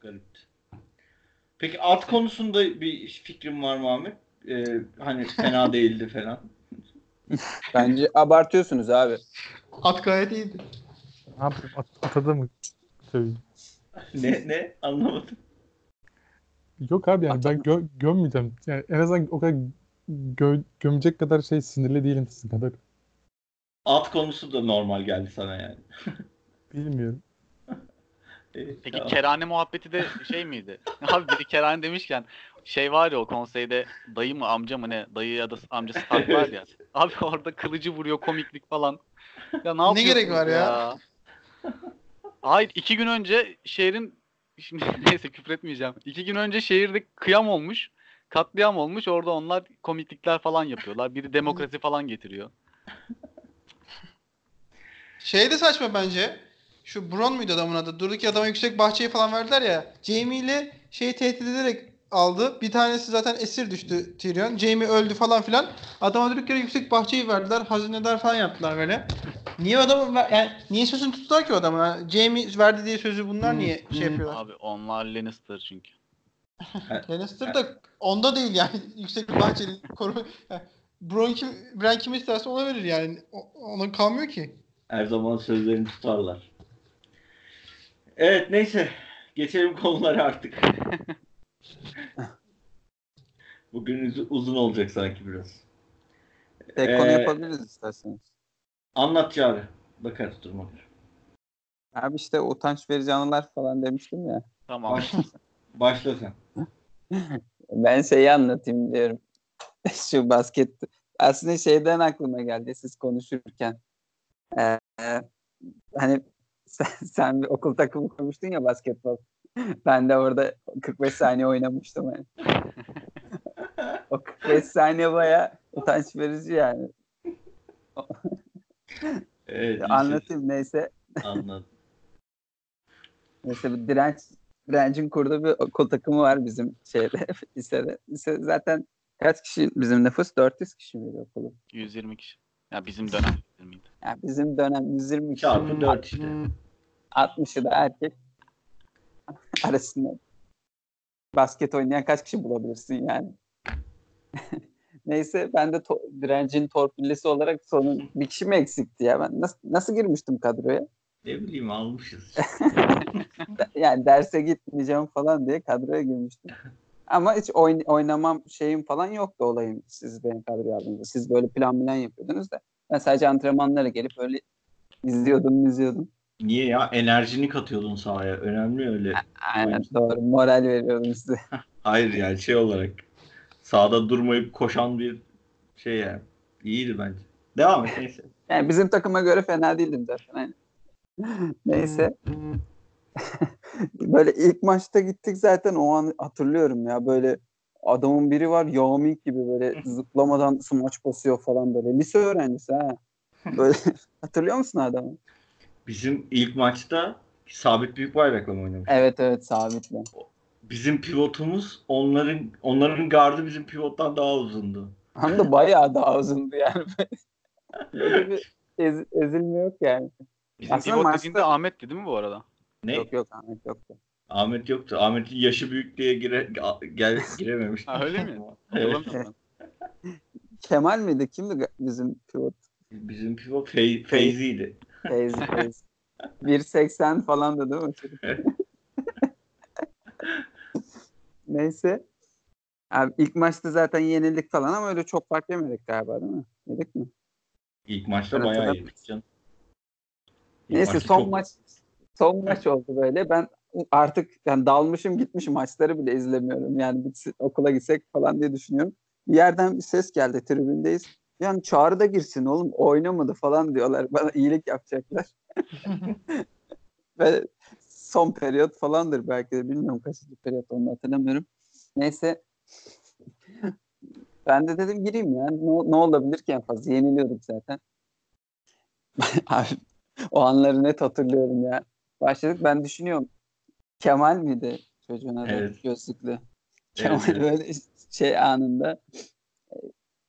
Garipti. Peki at konusunda bir fikrim var mı Ahmet? Ee, hani fena [LAUGHS] değildi falan. Bence abartıyorsunuz abi. At gayet iyiydi. Ne yapayım? At, atada mı söyleyeyim? ne ne anlamadım. Yok abi yani ben gö- gömmeyeceğim. Yani en azından o kadar gö- gömecek kadar şey sinirli değilim sizin kadar. At konusu da normal geldi sana yani. [LAUGHS] Bilmiyorum. [LAUGHS] Peki tamam. kerane muhabbeti de şey miydi? [LAUGHS] Abi biri kerane demişken şey var ya o konseyde dayı mı amca mı ne dayı ya da amcası Stark var ya. Abi orada kılıcı vuruyor komiklik falan. Ya ne yapıyorsunuz gerek var ya? Hayır iki gün önce şehrin şimdi neyse küfretmeyeceğim. İki gün önce şehirde kıyam olmuş. Katliam olmuş. Orada onlar komiklikler falan yapıyorlar. Biri demokrasi falan getiriyor. Şey de saçma bence. Şu Bron muydu adamın adı? Durduk ya adama yüksek bahçeyi falan verdiler ya. Jamie ile şeyi tehdit ederek aldı. Bir tanesi zaten esir düştü Tyrion. Jamie öldü falan filan. Adama durduk yere yüksek bahçeyi verdiler. Hazinedar falan yaptılar böyle. Niye adamı yani niye sözünü tuttular ki o adamın? Yani Jamie verdi diye sözü bunlar niye şey Hmm. yapıyorlar? Abi onlar Lannister çünkü. [LAUGHS] Lannister da onda değil yani. [LAUGHS] yüksek bir bahçeli koru. Yani Bron kim, Bran kim isterse ona verir yani. O- ona kalmıyor ki. Her zaman sözlerini tutarlar. Evet neyse. Geçelim konulara artık. [LAUGHS] Bugün uz- uzun olacak sanki biraz. Tek konu Ee, yapabiliriz isterseniz. Anlat abi. Bakarız duruma göre. Abi işte utanç verici anılar falan demiştim ya. Tamam. Başla, sen. Ben şeyi anlatayım diyorum. [LAUGHS] Şu basket. Aslında şeyden aklıma geldi siz konuşurken. Ee, hani [LAUGHS] sen, sen bir okul takımı kurmuştun ya basketbol. Ben de orada 45 saniye oynamıştım. Yani. o 45 saniye baya utanç verici yani. Evet, Anlatayım neyse. Anladım. Neyse bir direnç direncin kurduğu bir okul takımı var bizim şeyde [LAUGHS] lisede. Lise zaten kaç kişi bizim nüfus 400 kişi miydi okulun? 120 kişi. Ya bizim dönem 120 'ydi. Yani bizim dönem 120 kişi. Çarpı 4 işte. 60'ı da erkek [LAUGHS] arasında. Basket oynayan kaç kişi bulabilirsin yani? [LAUGHS] Neyse ben de to- direncin torpillisi olarak sonun bir kişi mi eksikti ya ben nasıl, nasıl girmiştim kadroya? Ne bileyim almışız. [LAUGHS] Yani derse gitmeyeceğim falan diye kadroya girmiştim. Ama hiç oyn- oynamam şeyim falan yoktu olayım siz benim kadroya aldığınızda. Siz böyle plan plan yapıyordunuz da. Ben sadece antrenmanlara gelip öyle izliyordum izliyordum. Niye ya? Enerjini katıyordun sahaya. Önemli öyle. Aynen doğru moral veriyordum size. [LAUGHS] Hayır yani şey olarak sahada durmayıp koşan bir şey yani. İyiydi bence. Devam et neyse. Yani bizim takıma göre fena değildim zaten. Aynen. [LAUGHS] Neyse. [LAUGHS] böyle ilk maçta gittik zaten o an hatırlıyorum ya böyle adamın biri var Yao Ming gibi böyle zıplamadan smaç basıyor falan böyle. Lise öğrencisi ha. Böyle [LAUGHS] hatırlıyor musun adamı? Bizim ilk maçta Sabit Büyükbayrak'la mı oynamış? Evet evet sabitle. Bizim pivotumuz onların onların gardı bizim pivottan daha uzundu. Hem de bayağı daha uzundu yani. Böyle bir ez- ezilme yok yani. Bizim Aslında pivot maçta- dediğinde Ahmet'ti değil mi bu arada? Ne? Yok yok Ahmet yoktu. Ahmet yoktu. Ahmet'in yaşı büyük diye gire, gel, girememiş. Ha, öyle mi? [LAUGHS] Evet. Kemal miydi? Kimdi bizim pivot? Bizim pivot Fey, Feyzi'ydi. Feyzi [LAUGHS] Feyzi. 1.80 falan da değil mi? [LAUGHS] Neyse. Abi ilk maçta zaten yenildik falan ama öyle çok fark yemedik galiba değil mi? Yedik mi? İlk maçta Evet, bayağı iyiydik canım. Neyse maçta son çok- maç son maç oldu böyle. Ben artık yani dalmışım gitmişim maçları bile izlemiyorum. Yani bitsin, okula gitsek falan diye düşünüyorum. Bir yerden bir ses geldi tribündeyiz. Yani çağrı da girsin oğlum oynamadı falan diyorlar. [LAUGHS] Bana iyilik yapacaklar. [LAUGHS] Ve son periyot falandır belki de bilmiyorum kaçıncı periyot onu hatırlamıyorum. Neyse ben de dedim gireyim ya. Ne, ne olabilir ki en fazla? Yeniliyorduk zaten. [LAUGHS] Abi [LAUGHS] o anları net hatırlıyorum ya. Başladık ben düşünüyorum. Kemal miydi çocuğun adı? Evet. Gözlüklü. Kemal evet. [LAUGHS] böyle şey anında e,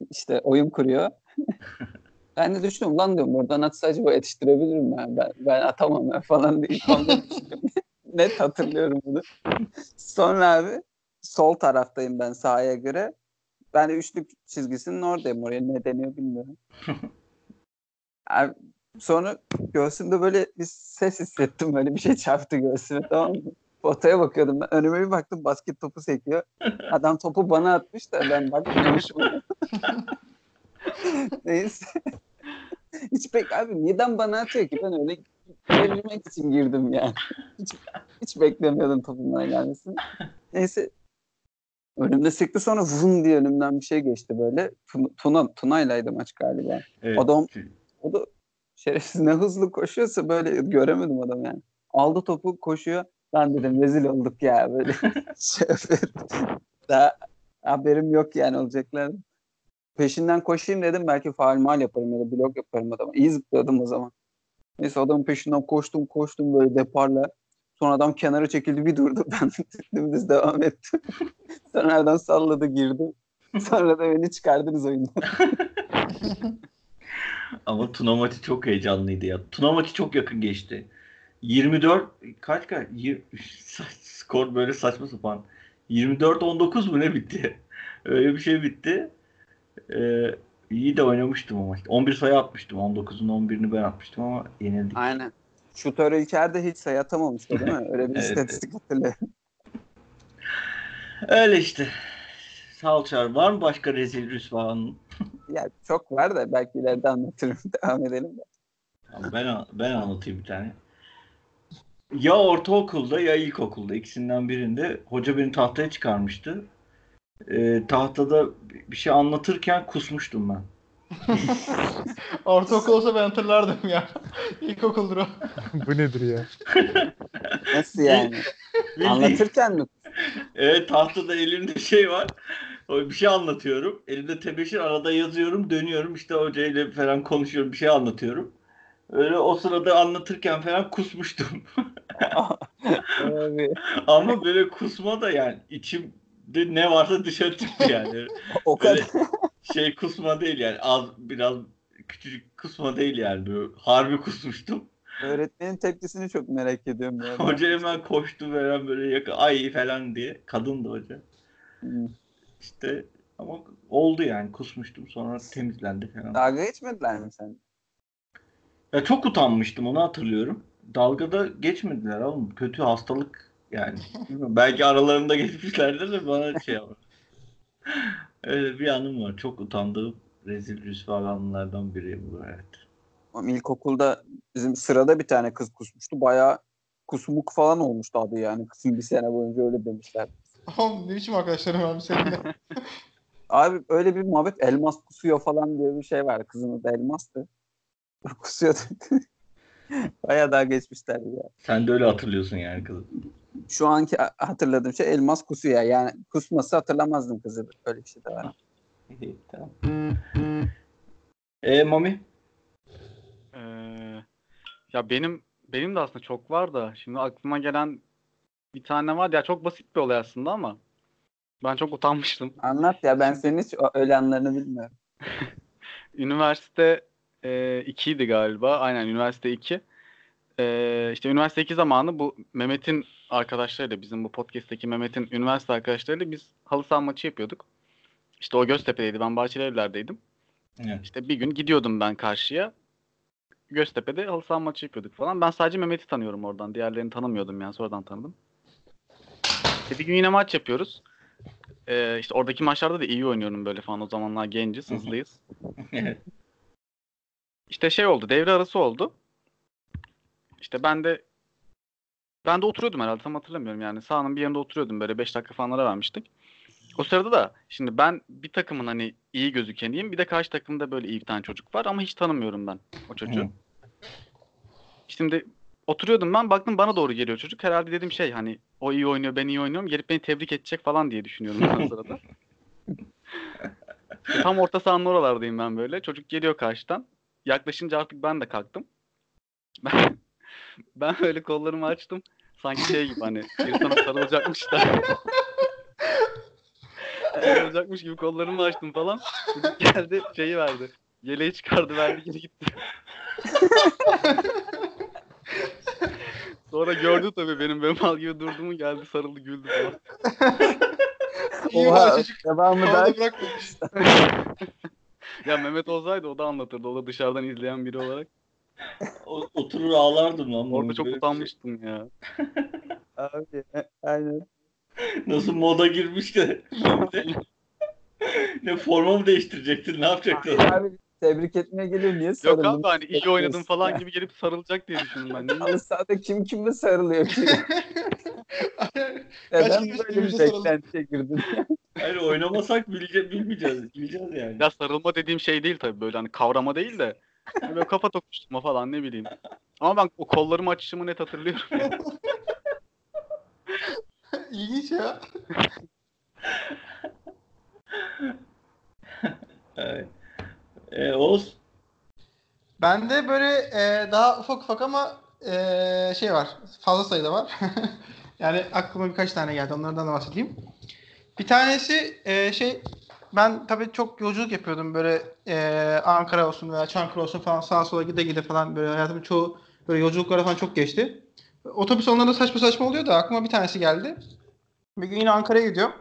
işte oyun kuruyor. [LAUGHS] ben de düşünüyorum lan diyorum buradan atsa acaba yetiştirebilirim ben. Ben, ben atamam ben falan diye. Net hatırlıyorum bunu. Sonra abi sol taraftayım ben sahaya göre. Ben de üçlük çizgisinin oradayım. Oraya ne deniyor bilmiyorum. Abi, sonra göğsümde böyle bir ses hissettim. Böyle bir şey çarptı göğsüme tamam mı? Potaya bakıyordum ben. Önüme bir baktım basket topu sekiyor. Adam topu bana atmış da ben bakmıyormuşum. [LAUGHS] Neyse. Hiç pek abi neden bana atıyor ki? Ben öyle verilmek için girdim yani. Hiç, hiç beklemiyordum topun bana gelmesini. Neyse. Önümde sekti sonra vun diye önümden bir şey geçti böyle. Tuna, Tuna Tuna'ylaydı maç galiba. Evet. Adam- O da şerefsiz ne hızlı koşuyorsa böyle göremedim adam yani. Aldı topu koşuyor. Lan dedim rezil olduk ya böyle. [LAUGHS] şey. Daha haberim yok yani olacaklar. Peşinden koşayım dedim belki faal mal yaparım ya da blok yaparım adama. İyi zıpladım o zaman. Neyse adamın peşinden koştum koştum böyle deparla. Sonra adam kenara çekildi bir durdu. Ben [LAUGHS] dümdüz devam ettim. Sonra adam salladı girdi. Sonra da beni çıkardınız oyundan. [LAUGHS] [LAUGHS] Ama Tuna maçı çok heyecanlıydı ya. Tuna maçı çok yakın geçti. 24 kaç kaç? Yir- [LAUGHS] skor böyle saçma sapan. 24-19 mu ne bitti? [LAUGHS] Öyle bir şey bitti. Ee, iyi de oynamıştım maçta. 11 sayı atmıştım. 19'un 11'ini ben atmıştım ama yenildik. Aynen. Şutör İlker'de hiç sayı atamamıştı değil mi? Öyle bir Evet, istatistik hatırlıyorum. Öyle işte. Çağrı. Var mı başka rezil rüsvanın? Ya çok var da belki ileride anlatırım. [LAUGHS] Devam edelim de. Ben ben anlatayım bir tane. Ya ortaokulda ya ilkokulda ikisinden birinde hoca beni tahtaya çıkarmıştı. Ee, tahtada bir şey anlatırken kusmuştum ben. [LAUGHS] Ortaokul olsa ben hatırlardım ya. [LAUGHS] İlkokuldur o. Bu nedir ya? Nasıl yani? Bildiğin- Anlatırken mi? Evet tahtada elimde şey var. Bir şey anlatıyorum. Elimde tebeşir arada yazıyorum, dönüyorum. işte hocayla falan konuşuyorum, bir şey anlatıyorum. Öyle o sırada anlatırken falan kusmuştum. [LAUGHS] Ama böyle kusma da yani içimde ne varsa dışarı çıktı yani. [LAUGHS] o Böyle kadar. şey kusma değil yani az biraz küçücük kusma değil yani böyle harbi kusmuştum. Öğretmenin tepkisini çok merak ediyorum. Ya. Hoca hemen koştu falan böyle yakın ay falan diye. Kadındı hoca. Hmm. İşte ama oldu yani kusmuştum sonra temizlendi falan. Dalga geçmediler mi sen? Ya çok utanmıştım onu hatırlıyorum. Dalgada geçmediler oğlum. Kötü hastalık yani. Belki aralarında [LAUGHS] geçmişlerdir de bana şey yapar. [LAUGHS] Öyle bir anım var. Çok utandığım rezil rüsva anlardan biri bu evet. Ama İlkokulda bizim sırada bir tane kız kusmuştu. Bayağı kusmuk falan olmuştu adı yani. Kızın bir sene boyunca öyle demişler. Oğlum ne biçim arkadaşlarım abi seninle. [LAUGHS] Abi öyle bir muhabbet elmas kusuyor falan diye bir şey var. Kızın adı elmastı. [LAUGHS] Kusuyordu. [LAUGHS] Bayağı daha geçmişler ya. Sen de öyle hatırlıyorsun yani kızım. Şu anki hatırladığım şey elmas kusuyor. Yani kusması hatırlamazdım kızı. Öyle bir şey de var. Tamam. E Mami? Ee, ya benim benim de aslında çok var da şimdi aklıma gelen bir tane var ya çok basit bir olay aslında ama ben çok utanmıştım. Anlat ya ben senin hiç öyle anlarını bilmiyorum. [LAUGHS] Üniversite e, 2'ydi galiba. Aynen üniversite 2. E, işte üniversite 2 zamanı bu Mehmet'in arkadaşlarıyla bizim bu podcast'teki Mehmet'in üniversite arkadaşlarıyla biz halı saha maçı yapıyorduk. İşte o Göztepe'deydi. Ben Bahçelievler'deydim. Evet. İşte bir gün gidiyordum ben karşıya. Göztepe'de halı saha maçı yapıyorduk falan. Ben sadece Mehmet'i tanıyorum oradan. Diğerlerini tanımıyordum yani. Sonradan tanıdım. Bir gün yine maç yapıyoruz. Ee, işte oradaki maçlarda da iyi oynuyorum böyle falan. O zamanlar genciz, hızlıyız. [LAUGHS] İşte şey oldu. Devre arası oldu. İşte ben de ben de oturuyordum herhalde tam hatırlamıyorum yani. Sahanın bir yanında oturuyordum böyle 5 dakika falan ara vermiştik. O sırada da şimdi ben bir takımın hani iyi gözükeniyim. Bir de karşı takımda böyle iyi bir tane çocuk var ama hiç tanımıyorum ben o çocuğu. Şimdi oturuyordum ben baktım bana doğru geliyor çocuk. Herhalde dedim şey hani o iyi oynuyor ben iyi oynuyorum. Gelip beni tebrik edecek falan diye düşünüyorum ben sırada. İşte [LAUGHS] tam orta sahanın oralardayım ben böyle. Çocuk geliyor karşıdan. Yaklaşınca artık ben de kalktım. [LAUGHS] Ben, ben böyle kollarımı açtım. Sanki şey gibi hani bir sana sarılacakmış da. [LAUGHS] sarılacakmış gibi kollarımı açtım falan. Çocuk geldi şeyi verdi. Yeleği çıkardı verdi geri gitti. Sonra gördü tabii benim böyle mal gibi durduğumu geldi sarıldı güldü falan. [LAUGHS] İyi Oha, var çocuk. devamı da bırakmamış. [LAUGHS] Ya Mehmet olsaydı o da anlatırdı. O da dışarıdan izleyen biri olarak. O- Oturur ağlardım lan. Orada çok Böyle bir utanmıştım ya. [LAUGHS] abi. Aynen. şey. Nasıl moda girmiş de. ne forma mı değiştirecektin? Ne yapacaktın? Abi tebrik etmeye geliyor. Niye Yok sarıldın? abi hani iyi oynadın falan gibi gelip sarılacak diye düşündüm ben. Halı sahada kim kimle sarılıyor ki? Kaç Neden kere böyle bir beklentiye girdin? [LAUGHS] Hayır oynamasak bilece, bilmeyeceğiz. Bileceğiz yani. Ya sarılma dediğim şey değil tabii böyle hani kavrama değil de böyle kafa tokuşturma falan ne bileyim. Ama ben o kollarımı açışımı net hatırlıyorum. ya. [LAUGHS] İlginç ya. [LAUGHS] Evet. E, Oğuz? Bende böyle e, daha ufak ufak ama e, şey var. Fazla sayıda var. [LAUGHS] yani aklıma birkaç tane geldi. Onlardan da bahsedeyim. Bir tanesi e, şey ben tabii çok yolculuk yapıyordum böyle e, Ankara olsun veya Çankırı olsun falan sağa sola gide gide falan böyle hayatımın çoğu böyle yolculuklara falan çok geçti. Otobüs onlarda saçma saçma oluyor da aklıma bir tanesi geldi. Bir gün yine Ankara'ya gidiyorum.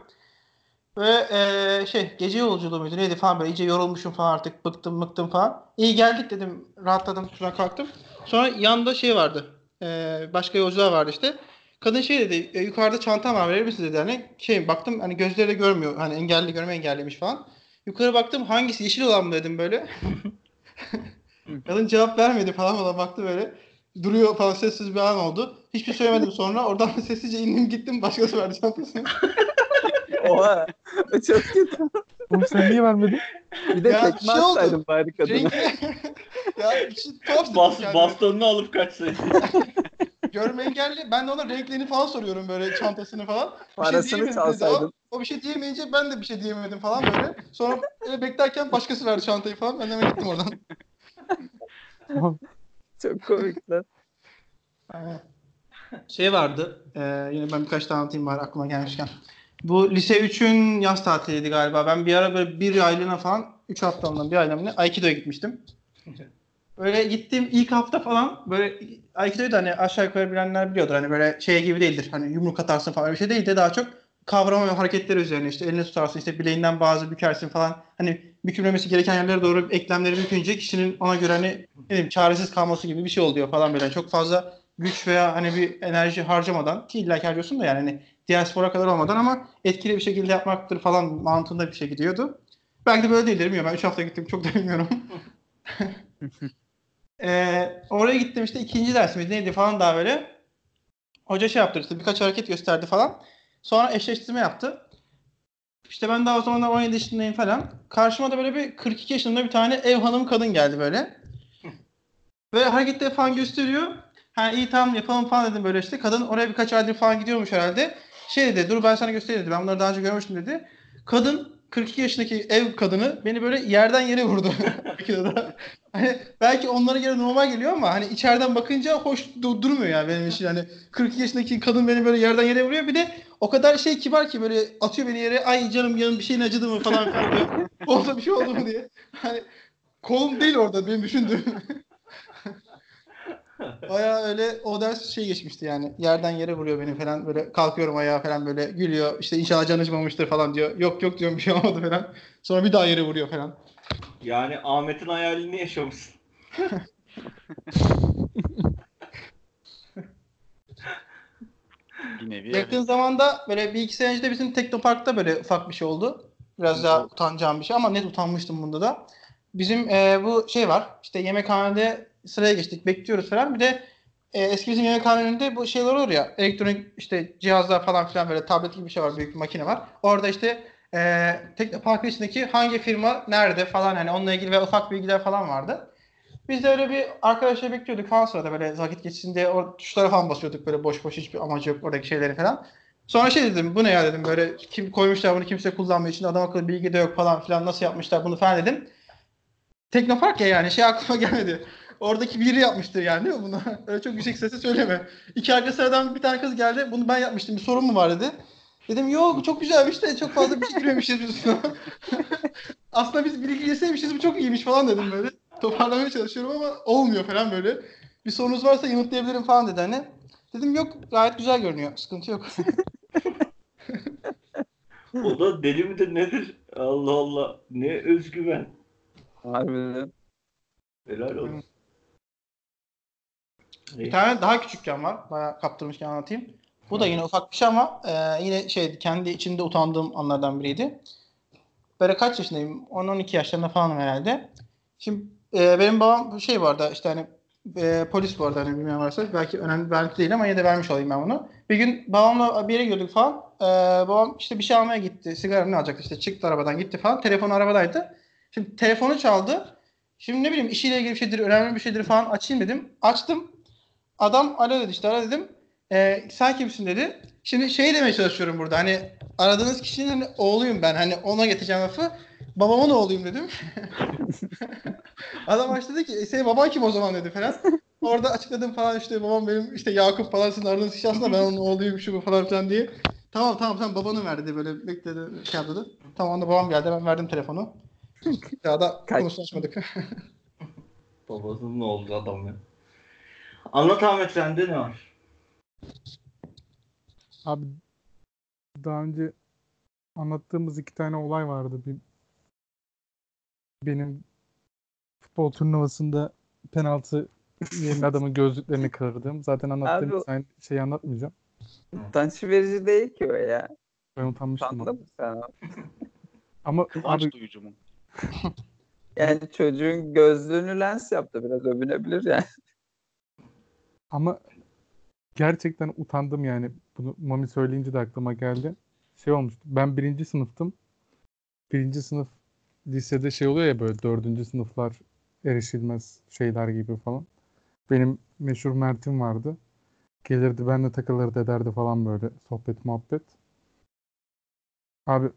Ve e, şey gece yolculuğu muydu neydi falan böyle iyice yorulmuşum falan artık bıktım bıktım falan. İyi geldik dedim rahatladım şuradan kalktım. Sonra yanında şey vardı. E, başka yolcular vardı işte. Kadın şey dedi e, yukarıda çantam var verir misin dedi hani şey baktım hani gözleri de görmüyor hani engelli görme engelliymiş falan. Yukarı baktım hangisi yeşil olan mı dedim böyle. [LAUGHS] Kadın cevap vermedi falan bana baktı böyle. Duruyor falan sessiz bir an oldu. Hiçbir şey söylemedim sonra oradan [LAUGHS] sessizce indim gittim başkası verdi çantasını. [LAUGHS] Oha. O [LAUGHS] çok kötü. Oğlum sen niye vermedin? Bir de Ya, tekme şey oldu. atsaydın bari kadına. [LAUGHS] Ya bir şey tuhaf Bas, yani. bastonunu alıp kaçsaydın. [LAUGHS] Görme engelli. Ben de ona renklerini falan soruyorum böyle çantasını falan. Bir şey Parasını dedi çalsaydın. O bir şey diyemeyince ben de bir şey diyemedim falan böyle. Sonra öyle beklerken başkası verdi çantayı falan. Ben de hemen gittim oradan. Çok komik lan. Şey vardı. e, yine ben birkaç tane anlatayım bari aklıma gelmişken. Bu lise 3'ün yaz tatiliydi galiba. Ben bir ara böyle bir aylığına falan 3 haftalığına bir aylığına Aikido'ya gitmiştim. Böyle gittiğim ilk hafta falan böyle Aikido'yu da hani aşağı yukarı bilenler biliyordur. Hani böyle şey gibi değildir. Hani yumruk atarsın falan bir şey değil de daha çok kavrama ve hareketleri üzerine işte elini tutarsın işte bileğinden bazı bükersin falan. Hani bükülmemesi gereken yerlere doğru eklemleri bükünce kişinin ona göre hani ne bileyim çaresiz kalması gibi bir şey oluyor falan böyle. Çok fazla güç veya hani bir enerji harcamadan ki illa ki harcıyorsun da yani hani diğer spora kadar olmadan ama etkili bir şekilde yapmaktır falan mantığında bir şey gidiyordu. Belki de böyle değildir bilmiyorum. Ben 3 hafta gittim çok da bilmiyorum. [LAUGHS] Ee, oraya gittim işte ikinci dersimiz neydi falan daha böyle. Hoca şey yaptı işte birkaç hareket gösterdi falan. Sonra eşleştirme yaptı. İşte ben daha o zamanlar 17 yaşındayım falan. Karşıma da böyle bir 42 yaşında bir tane ev hanım kadın geldi böyle. [LAUGHS] Ve hareketleri falan gösteriyor. Ha iyi tamam yapalım falan dedim böyle işte. Kadın oraya birkaç aydır falan gidiyormuş herhalde. Şey dedi dur ben sana göstereyim dedi. Ben bunları daha önce görmüştüm dedi. Kadın 42 yaşındaki ev kadını beni böyle yerden yere vurdu. [LAUGHS] Hani belki onlara göre normal geliyor ama hani içeriden bakınca hoş du- durmuyor yani benim için. Hani 42 yaşındaki kadın beni böyle yerden yere vuruyor. Bir de o kadar şey kibar ki böyle atıyor beni yere. Ay canım yanım bir şeyin acıdı mı falan diyor. [LAUGHS] Olsa bir şey oldu mu diye. Hani kolum değil orada benim düşündüğüm. [LAUGHS] Baya öyle o ders şey geçmişti yani. Yerden yere vuruyor beni falan böyle kalkıyorum ayağa falan böyle gülüyor. İşte inşallah canı acımamıştır falan diyor. Yok yok diyorum bir şey olmadı falan. Sonra bir daha yere vuruyor falan. Yani Ahmet'in hayalini yaşamışsın. Bir nevi Yakın evet. zamanda böyle bir iki sene önce de bizim Teknopark'ta böyle ufak bir şey oldu. Biraz daha utanacağım bir şey ama net utanmıştım bunda da. Bizim e, bu şey var işte yemekhanede sıraya geçtik bekliyoruz falan. Bir de e, eski bizim yemekhane önünde bu şeyler olur ya elektronik işte cihazlar falan filan böyle tablet gibi bir şey var büyük bir makine var. Orada işte e, Teknopark'ın içindeki hangi firma nerede falan hani onunla ilgili ve ufak bilgiler falan vardı. Biz de öyle bir arkadaşlar bekliyorduk falan sırada böyle vakit geçsin diye o tuşlara falan basıyorduk böyle boş boş hiçbir amacı yok oradaki şeyleri falan. Sonra şey dedim bu ne ya dedim böyle kim koymuşlar bunu kimse kullanmıyor için adam akıllı bilgi de yok falan filan nasıl yapmışlar bunu falan dedim. Teknopark ya yani şey aklıma [LAUGHS] gelmedi. Oradaki biri yapmıştır yani değil mi bunu? [LAUGHS] Öyle çok yüksek sesle söyleme. İki arka sıradan bir tane kız geldi. Bunu ben yapmıştım. Bir sorun mu var dedi. Dedim yok çok güzelmiş de çok fazla bir şey girmemişiz biz buna. [LAUGHS] Aslında biz bilgi girseymişiz bu çok iyiymiş falan dedim böyle. Toparlamaya çalışıyorum ama olmuyor falan böyle. Bir sorunuz varsa yanıtlayabilirim falan dedi hani. Dedim yok gayet güzel görünüyor. Sıkıntı yok. [LAUGHS] O da deli midir nedir? Allah Allah. Ne özgüven. Harbiden. Helal olsun. Bir tane daha küçükken var. Bayağı kaptırmışken anlatayım. Bu da yine ufak bir şey ama e, yine şey kendi içinde utandığım anlardan biriydi. Böyle kaç yaşındayım? 10-12 yaşlarında falanım herhalde. Şimdi e, benim babam şey vardı işte hani e, polis bu arada hani bilmeyen varsa belki önemli belki değil ama yine de vermiş olayım ben bunu. Bir gün babamla bir yere gidiyorduk falan. E, babam işte bir şey almaya gitti. Sigara ne alacaktı işte çıktı arabadan gitti falan. Telefonu arabadaydı. Şimdi telefonu çaldı. Şimdi ne bileyim işiyle ilgili bir şeydir, önemli bir şeydir falan açayım dedim. Açtım. Adam alo dedi işte ara dedim. Ee, sen kimsin dedi. Şimdi şey demeye çalışıyorum burada hani aradığınız kişinin hani oğluyum ben hani ona getireceğim lafı. Babamın oğluyum dedim. [LAUGHS] Adam açtı dedi ki e, senin baban kim o zaman dedi falan. Orada açıkladım falan işte babam benim işte Yakup falan sizin aradığınız kişi aslında ben onun oğluyum şu bu falan filan diye. Tamam tamam sen babanı ver dedi böyle bekledi şey yaptı. Tamam onda babam geldi ben verdim telefonu. Ya da Kaç- konuşma açmadık. [LAUGHS] Babasının oldu adam ya. Anlat Ahmet sende ne var? Abi daha önce anlattığımız iki tane olay vardı. Bir, benim futbol turnuvasında penaltı yerine adamın gözlüklerini kırdım. Zaten anlattığım Abi aynı şeyi anlatmayacağım. Utanç verici değil ki o ya. Ben utanmıştım. Utandın mı sen? Ama Kıvanç abi duyucu mu? [LAUGHS] Yani çocuğun gözlüğünü lens yaptı biraz övünebilir yani. Ama gerçekten utandım yani. Bunu Mami söyleyince de aklıma geldi. Şey olmuştu. Ben birinci sınıftım. Birinci sınıf lisede şey oluyor ya böyle dördüncü sınıflar erişilmez şeyler gibi falan. Benim meşhur Mert'im vardı. Gelirdi benimle takılırdı ederdi falan böyle sohbet muhabbet. Abi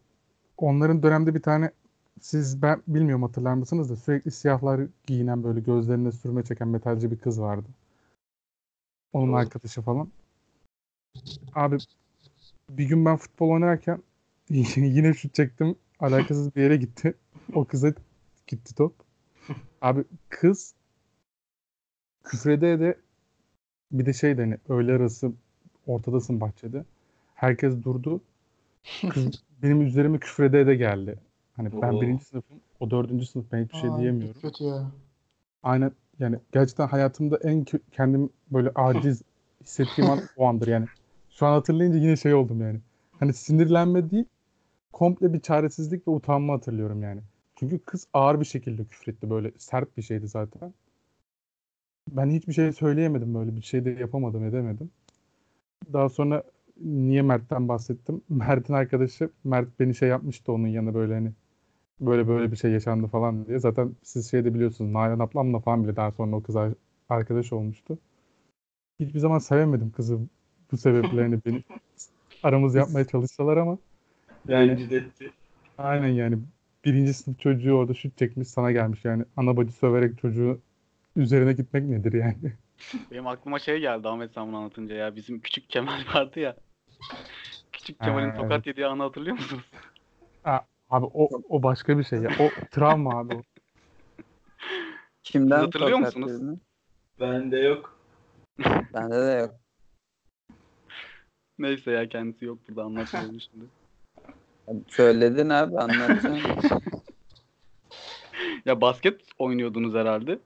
onların dönemde bir tane siz ben bilmiyorum hatırlar mısınız da sürekli siyahlar giyinen böyle gözlerine sürme çeken metalci bir kız vardı. Onun Doğru. arkadaşı falan. Abi bir gün ben futbol oynarken [LAUGHS] yine şut çektim. Alakasız bir yere gitti. O kıza gitti top. Abi kız küfrede de bir de şey de hani öğle arası ortadasın bahçede. Herkes durdu. Kız [LAUGHS] benim üzerime küfrede de geldi. Hani ben Oo. birinci sınıfım, o dördüncü sınıf ben hiçbir şey Aa, diyemiyorum. Kötü ya. Aynen yani gerçekten hayatımda en kendim böyle aciz hissettiğim an o andır yani. Şu an hatırlayınca yine şey oldum yani. Hani sinirlenme değil, komple bir çaresizlik ve utanma hatırlıyorum yani. Çünkü kız ağır bir şekilde küfretti böyle sert bir şeydi zaten. Ben hiçbir şey söyleyemedim böyle bir şey de yapamadım edemedim. Daha sonra niye Mert'ten bahsettim? [LAUGHS] Mert'in arkadaşı Mert beni şey yapmıştı onun yanına böyle hani böyle böyle bir şey yaşandı falan diye. Zaten siz şey de biliyorsunuz Nalan ablamla falan bile daha sonra o kız ar- arkadaş olmuştu. Hiçbir zaman sevemedim kızı bu sebeple hani beni [LAUGHS] aramız yapmaya çalışsalar ama Yani- Rencide etti. aynen yani birinci sınıf çocuğu orada şut çekmiş sana gelmiş yani ana bacı söverek çocuğu üzerine gitmek nedir yani? [LAUGHS] Benim aklıma şey geldi Ahmet sen bunu anlatınca ya. Bizim küçük Kemal vardı ya. Küçük Kemal'in tokat yediği anı hatırlıyor musunuz? Abi o, o başka bir şey ya. O [LAUGHS] travma abi o. Kimden Siz hatırlıyor musunuz? yedin? Bende yok. Bende de yok. Neyse ya kendisi yok burada anlatmıyorum şimdi. Söyledin abi anlatsana. [LAUGHS] Ya basket oynuyordunuz herhalde.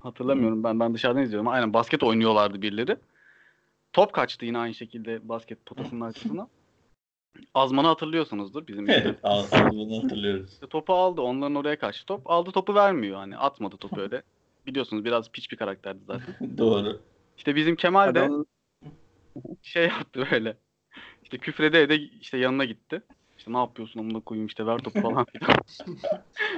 Hatırlamıyorum ben ben dışarıdan izliyorum. Aynen basket oynuyorlardı birileri. Top kaçtı yine aynı şekilde basket potasının arkasına. Azman'ı hatırlıyorsunuzdur bizim. Evet, bunu hatırlıyoruz. İşte topu aldı. Onların oraya kaçtı top. Aldı topu vermiyor. Hani atmadı topu öyle. Biliyorsunuz biraz piç bir karakterdi zaten. [LAUGHS] Doğru. İşte bizim Kemal de Adam şey yaptı böyle. İşte küfrede de işte yanına gitti. İşte ne yapıyorsun amına koyayım işte ver topu falan filan.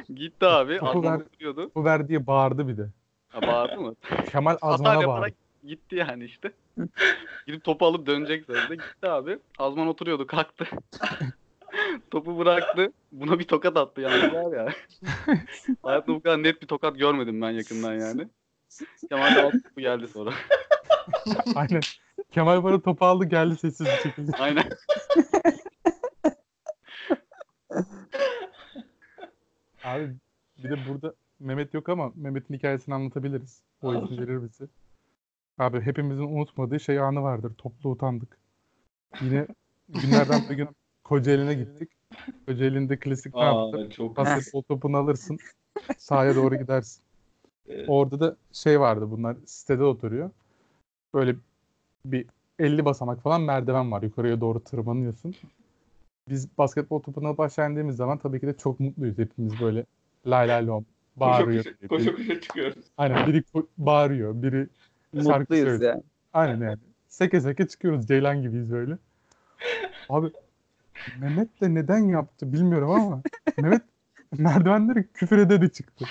[LAUGHS] gitti abi. Topu ver. oturuyordu. Bu ver diye bağırdı bir de. Ha, bağırdı mı? Kemal Azman'a bağırdı. gitti yani işte. Gidip topu alıp dönecek sözde. Gitti abi. Azman oturuyordu kalktı. [LAUGHS] Topu bıraktı. Buna bir tokat attı yani var ya. [LAUGHS] Hayatımda bu kadar net bir tokat görmedim ben yakından yani. Kemal de aldı topu geldi sonra. [LAUGHS] Aynen. Kemal bana topu aldı geldi sessiz bir şekilde. Aynen. Abi bir de burada Mehmet yok ama Mehmet'in hikayesini anlatabiliriz. O izin verir bizi. Abi hepimizin unutmadığı şey anı vardır. Toplu utandık. Yine günlerden bir gün Kocaeli'ne gittik. Kocaeli'nde klasik ne yaptı? Aa, çok Basketbol topunu alırsın. Sahaya doğru gidersin. Evet. Orada da şey vardı bunlar sitede oturuyor. Böyle bir 50 basamak falan merdiven var. Yukarıya doğru tırmanıyorsun. Biz basketbol topuna alıp aşağı indiğimiz zaman tabii ki de çok mutluyuz hepimiz böyle lay lay lom koşa bağırıyor. koşa, koşa koşa çıkıyoruz. Aynen biri bağırıyor, biri mutluyuz söylüyor. yani. Aynen yani. Seke seke çıkıyoruz. Ceylan gibiyiz böyle. Abi Mehmet de neden yaptı bilmiyorum ama Mehmet merdivenleri küfür ede de çıktı.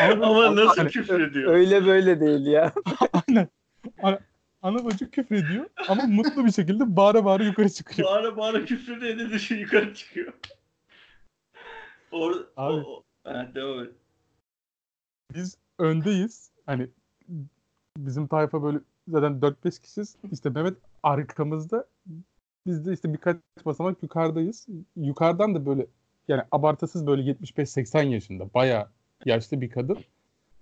Abi, Ama nasıl hani- küfür ediyor? Öyle böyle değil ya. [LAUGHS] Aynen. Ana, ana bacı küfür ediyor ama mutlu bir şekilde bağıra bağıra yukarı çıkıyor. Bağıra bağıra küfür de edince şu yukarı çıkıyor. Orada Abi. o, o, ha, devam et. Biz öndeyiz. Hani bizim tayfa böyle zaten 4-5 kişiyiz. İşte Mehmet arkamızda. Biz de işte birkaç basamak yukarıdayız. Yukarıdan da böyle yani abartısız böyle 75-80 yaşında bayağı yaşlı bir kadın.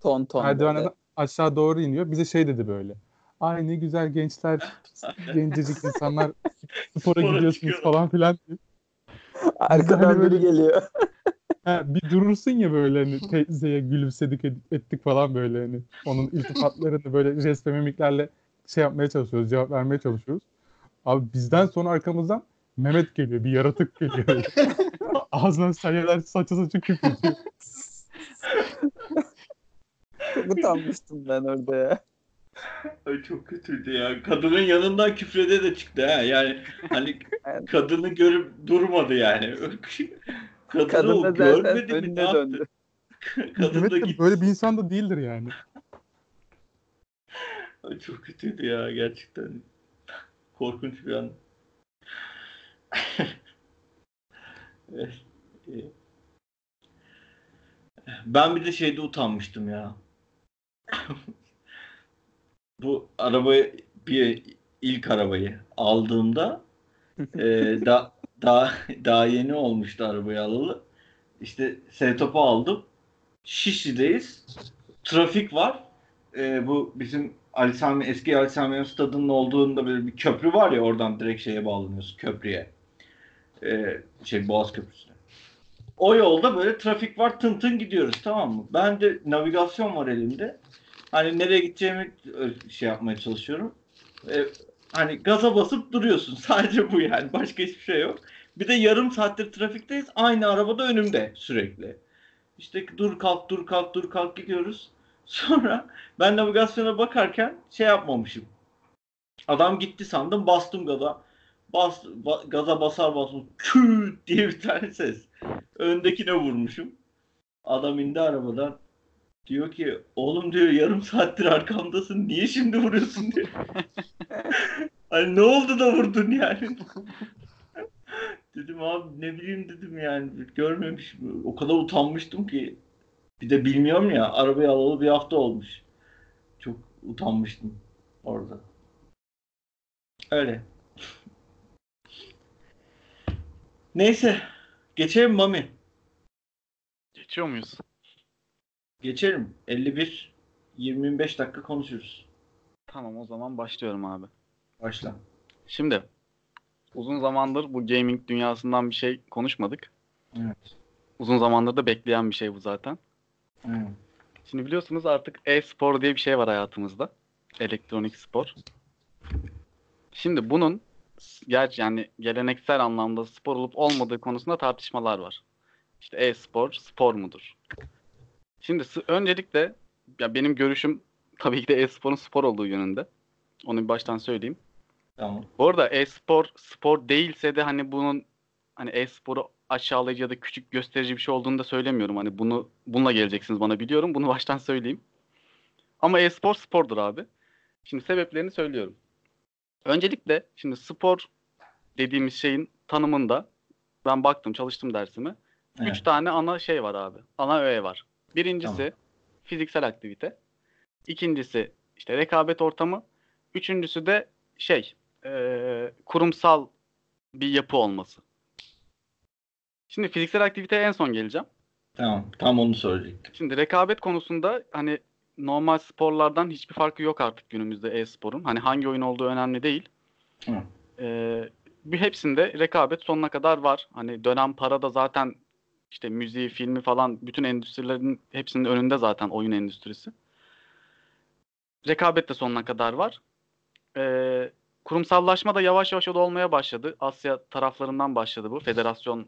Ton ton. Merdivenlerden böyle. aşağı doğru iniyor. Bize şey dedi böyle. Ay ne güzel gençler, [LAUGHS] gencecik insanlar spora Spora gidiyorsunuz çıkıyorlar." falan filan. Arkadan Hani biri böyle- geliyor. Ha, bir durursun ya böyle hani [LAUGHS] teyzeye gülümsedik ed- ettik falan böyle hani onun iltifatlarını [LAUGHS] böyle jest ve mimiklerle şey yapmaya çalışıyoruz, cevap vermeye çalışıyoruz. Abi bizden sonra arkamızdan Mehmet geliyor, bir yaratık geliyor. [LAUGHS] Ağzından salyalar saçı saçı küfrediyor. Çok utanmıştım ben orada ya. Ay çok kötüydü ya. Kadının yanından küfrede de çıktı ha. Yani hani kadını görüp durmadı yani. Kadını Kadın o da zaten görmedi mi ne önüne yaptı? döndü. [LAUGHS] Kadın da gitti. böyle bir insan da değildir yani. Çok kötüydü ya gerçekten. Korkunç bir an. [LAUGHS] İyi. Ben bir de şeyde utanmıştım ya. [LAUGHS] Bu arabayı bir ilk arabayı aldığımda e, da, daha daha yeni olmuştu arabayı alalı. İşte setup'u aldım. Şişli'deyiz. Trafik var. E, bu bizim Ali Sami eski Ali Sami stadının olduğunda böyle bir köprü var ya oradan direkt şeye bağlanıyorsun köprüye. E, şey Boğaz Köprüsü'ne. O yolda böyle trafik var tın tın gidiyoruz tamam mı? Ben de navigasyon var elimde. Hani nereye gideceğimi şey yapmaya çalışıyorum. E, hani gaza basıp duruyorsun. [LAUGHS] Sadece bu yani. Başka hiçbir şey yok. Bir de yarım saattir trafikteyiz. Aynı arabada önümde sürekli. İşte dur kalk dur kalk dur kalk gidiyoruz. [LAUGHS] Sonra ben navigasyona bakarken şey yapmamışım. Adam gitti sandım bastım gaza. Bas, ba- gaza basar basmaz küt diye bir tane ses. Öndekine vurmuşum. Adam indi arabadan. Diyor ki oğlum diyor yarım saattir arkamdasın niye şimdi vuruyorsun diyor. [LAUGHS] hani ne oldu da vurdun yani. [LAUGHS] dedim abi ne bileyim dedim yani görmemişim. O kadar utanmıştım ki. Bir de bilmiyorum ya arabayı alalı bir hafta olmuş. Çok utanmıştım orada. Öyle. Neyse. Geçelim Mami. Geçiyor muyuz? Geçelim. 51 25 dakika konuşuruz. Tamam o zaman başlıyorum abi. Başla. Şimdi uzun zamandır bu gaming dünyasından bir şey konuşmadık. Evet. Uzun zamandır da bekleyen bir şey bu zaten. Evet. Şimdi biliyorsunuz artık e-spor diye bir şey var hayatımızda. Elektronik spor. Şimdi bunun gerçi yani geleneksel anlamda spor olup olmadığı konusunda tartışmalar var. İşte e-spor spor mudur? Şimdi öncelikle ya benim görüşüm tabii ki de e-sporun spor olduğu yönünde. Onu bir baştan söyleyeyim. Tamam. Bu arada e-spor spor değilse de hani bunun hani e-sporu aşağılayıcı ya da küçük gösterici bir şey olduğunu da söylemiyorum. Hani bunu bununla geleceksiniz bana biliyorum. Bunu baştan söyleyeyim. Ama e-spor spordur abi. Şimdi sebeplerini söylüyorum. Öncelikle şimdi spor dediğimiz şeyin tanımında ben baktım çalıştım dersime. Evet. Üç tane ana şey var abi. Ana öğe var. Birincisi Tamam. fiziksel aktivite. İkincisi işte rekabet ortamı. Üçüncüsü de şey eee, kurumsal bir yapı olması. Şimdi fiziksel aktiviteye en son geleceğim. Tamam. Tam onu söyleyecektim. Şimdi rekabet konusunda hani normal sporlardan hiçbir farkı yok artık günümüzde e-sporun. Hani hangi oyun olduğu önemli değil. Hı. Ee, bir hepsinde rekabet sonuna kadar var. Hani dönem para da zaten işte müziği, filmi falan bütün endüstrilerin hepsinin önünde zaten oyun endüstrisi. Rekabet de sonuna kadar var. Ee, kurumsallaşma da yavaş yavaş o da olmaya başladı. Asya taraflarından başladı bu federasyon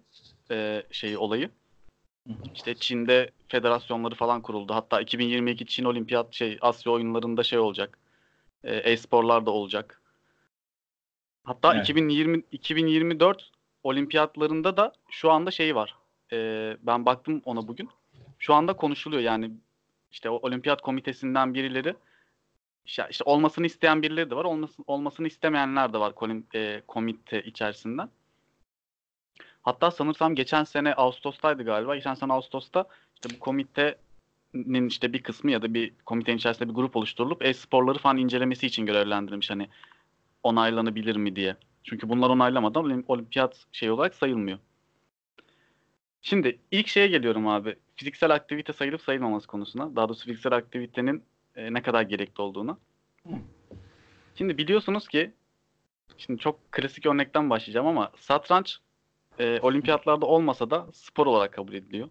e, şeyi olayı. İşte Çin'de federasyonları falan kuruldu. Hatta 2022 Çin Olimpiyat şey Asya oyunlarında şey olacak. E, e-sporlar da olacak. Hatta Evet. 2020 2024 olimpiyatlarında da şu anda şey var. E, ben baktım ona bugün. Şu anda konuşuluyor yani işte o olimpiyat komitesinden birileri işte, olmasını isteyen birileri de var. Olmasın, olmasını istemeyenler de var kolim- e, komite içerisinden. Hatta sanırsam geçen sene Ağustos'taydı galiba. Geçen sene Ağustos'ta işte bu komitenin işte bir kısmı ya da bir komitenin içerisinde bir grup oluşturulup e-sporları falan incelemesi için görevlendirilmiş hani onaylanabilir mi diye. Çünkü bunlar onaylamadan olim- olimpiyat şey olarak sayılmıyor. Şimdi ilk şeye geliyorum abi. Fiziksel aktivite sayılıp sayılmaması konusuna. Daha doğrusu fiziksel aktivitenin e, ne kadar gerekli olduğuna. Şimdi biliyorsunuz ki şimdi çok klasik örnekten başlayacağım ama satranç e, olimpiyatlarda olmasa da spor olarak kabul ediliyor.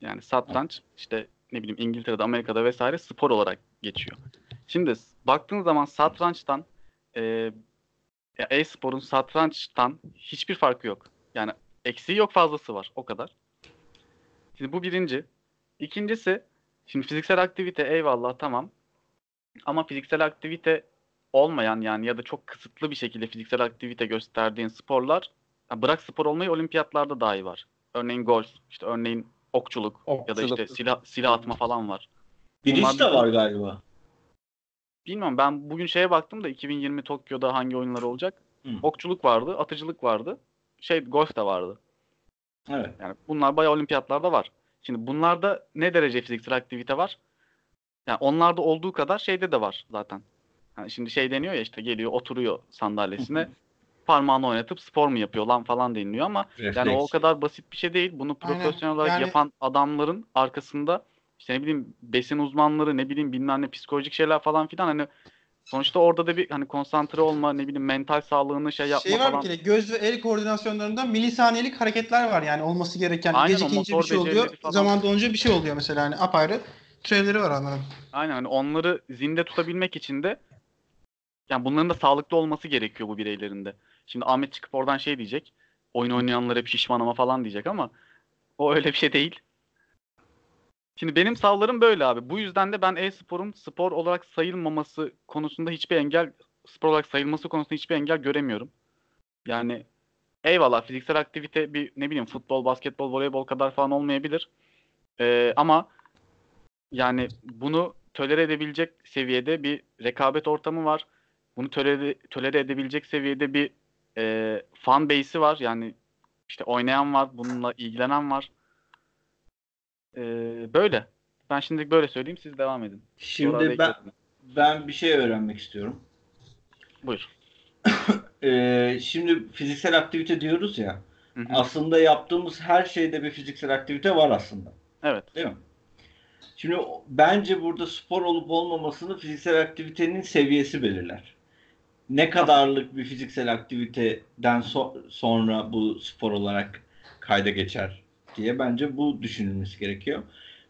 Yani satranç işte ne bileyim İngiltere'de, Amerika'da vesaire spor olarak geçiyor. Şimdi s- baktığın zaman satrançtan e, e-sporun satrançtan hiçbir farkı yok. Yani eksiği yok fazlası var. O kadar. Şimdi bu birinci. İkincisi şimdi fiziksel aktivite eyvallah tamam. Ama fiziksel aktivite olmayan yani ya da çok kısıtlı bir şekilde fiziksel aktivite gösterdiğin sporlar bırak spor olmayı olimpiyatlarda dahi var. Örneğin golf, işte örneğin okçuluk, ya da işte Okçuluk. silah silah atma falan var. Bunlar de var galiba. Bilmiyorum ben bugün şeye baktım da 2020 Tokyo'da hangi oyunlar olacak? Hı. Okçuluk vardı, atıcılık vardı. Şey golf de vardı. Evet. Yani bunlar bayağı olimpiyatlarda var. Şimdi bunlarda ne derece fiziksel aktivite var? Yani onlarda olduğu kadar şeyde de var zaten. Yani şimdi şey deniyor ya işte geliyor oturuyor sandalyesine [LAUGHS] parmağını oynatıp spor mu yapıyor lan falan deniliyor ama yani o Refleks. kadar basit bir şey değil. Bunu profesyonel olarak Yani- yapan adamların arkasında işte ne bileyim besin uzmanları ne bileyim bilmem ne psikolojik şeyler falan filan hani sonuçta orada da bir hani konsantre olma ne bileyim mental sağlığını şey yapma Şey var falan. bir kere göz ve el koordinasyonlarında milisaniyelik hareketler var yani olması gereken. Aynen, Gecikince bir şey oluyor. falan. Zaman dolunca bir şey oluyor mesela hani apayrı türevleri var anladım. Aynen hani onları zinde tutabilmek için de yani bunların da sağlıklı olması gerekiyor bu bireylerinde. Şimdi Ahmet çıkıp oradan şey diyecek. Oyun oynayanlar hep şişman ama falan diyecek ama o öyle bir şey değil. Şimdi benim savlarım böyle abi. Bu yüzden de ben e-sporun spor olarak sayılmaması konusunda hiçbir engel spor olarak sayılması konusunda hiçbir engel göremiyorum. Yani eyvallah fiziksel aktivite bir ne bileyim futbol, basketbol, voleybol kadar falan olmayabilir. Ee, ama yani bunu tolere edebilecek seviyede bir rekabet ortamı var. Bunu tolere, tolere edebilecek seviyede bir e, fan base'i var. Yani işte oynayan var, bununla ilgilenen var. E, böyle. Ben şimdi böyle söyleyeyim, siz devam edin. Şimdi ben ben bir şey öğrenmek istiyorum. Buyur. [COUGHS] Ee, şimdi fiziksel aktivite diyoruz ya. Hı hı. Aslında yaptığımız her şeyde bir fiziksel aktivite var aslında. Evet. Değil mi? Şimdi bence burada spor olup olmamasını fiziksel aktivitenin seviyesi belirler. Ne kadarlık bir fiziksel aktiviteden so- sonra bu spor olarak kayda geçer diye bence bu düşünülmesi gerekiyor.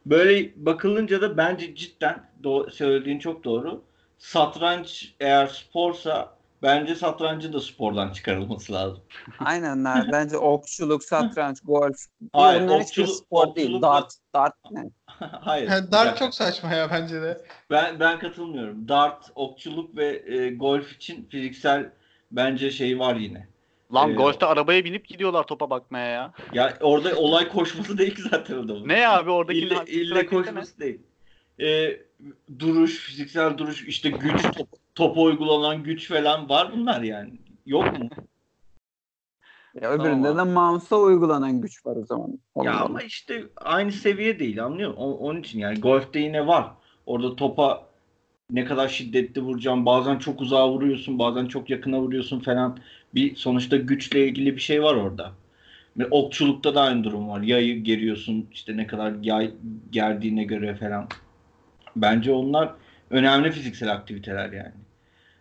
Böyle bakılınca da bence cidden do- söylediğin çok doğru. Satranç eğer sporsa bence satrancın da spordan çıkarılması lazım. [LAUGHS] Aynen. Bence okçuluk, satranç, [LAUGHS] golf. Hayır, Bunların hiçbiri okçuluk- spor değil. Dart, dart [LAUGHS] ne? Hayır. Yani. Dark çok saçma ya bence de. Ben ben katılmıyorum. Dart, okçuluk ve e, golf için fiziksel bence şey var yine. Lan Ee, golfte arabaya binip gidiyorlar topa bakmaya ya. Ya orada olay koşması değil ki zaten adamın. Ne abi oradaki İlle, ille koşması değil. E, duruş, fiziksel duruş, işte güç, top, topa uygulanan güç falan var bunlar yani. Yok mu? [LAUGHS] Ya öbüründe Tamam de mouse'a uygulanan güç var o zaman. Ya Allah ama işte aynı seviye değil anlıyor musun? Onun için yani golfte yine var. Orada topa ne kadar şiddetli vuracağım. Bazen çok uzağa vuruyorsun, bazen çok yakına vuruyorsun falan. Bir sonuçta güçle ilgili bir şey var orada. Ve okçulukta da aynı durum var. Yayı geriyorsun işte ne kadar yay gerdiğine göre falan. Bence onlar önemli fiziksel aktiviteler yani.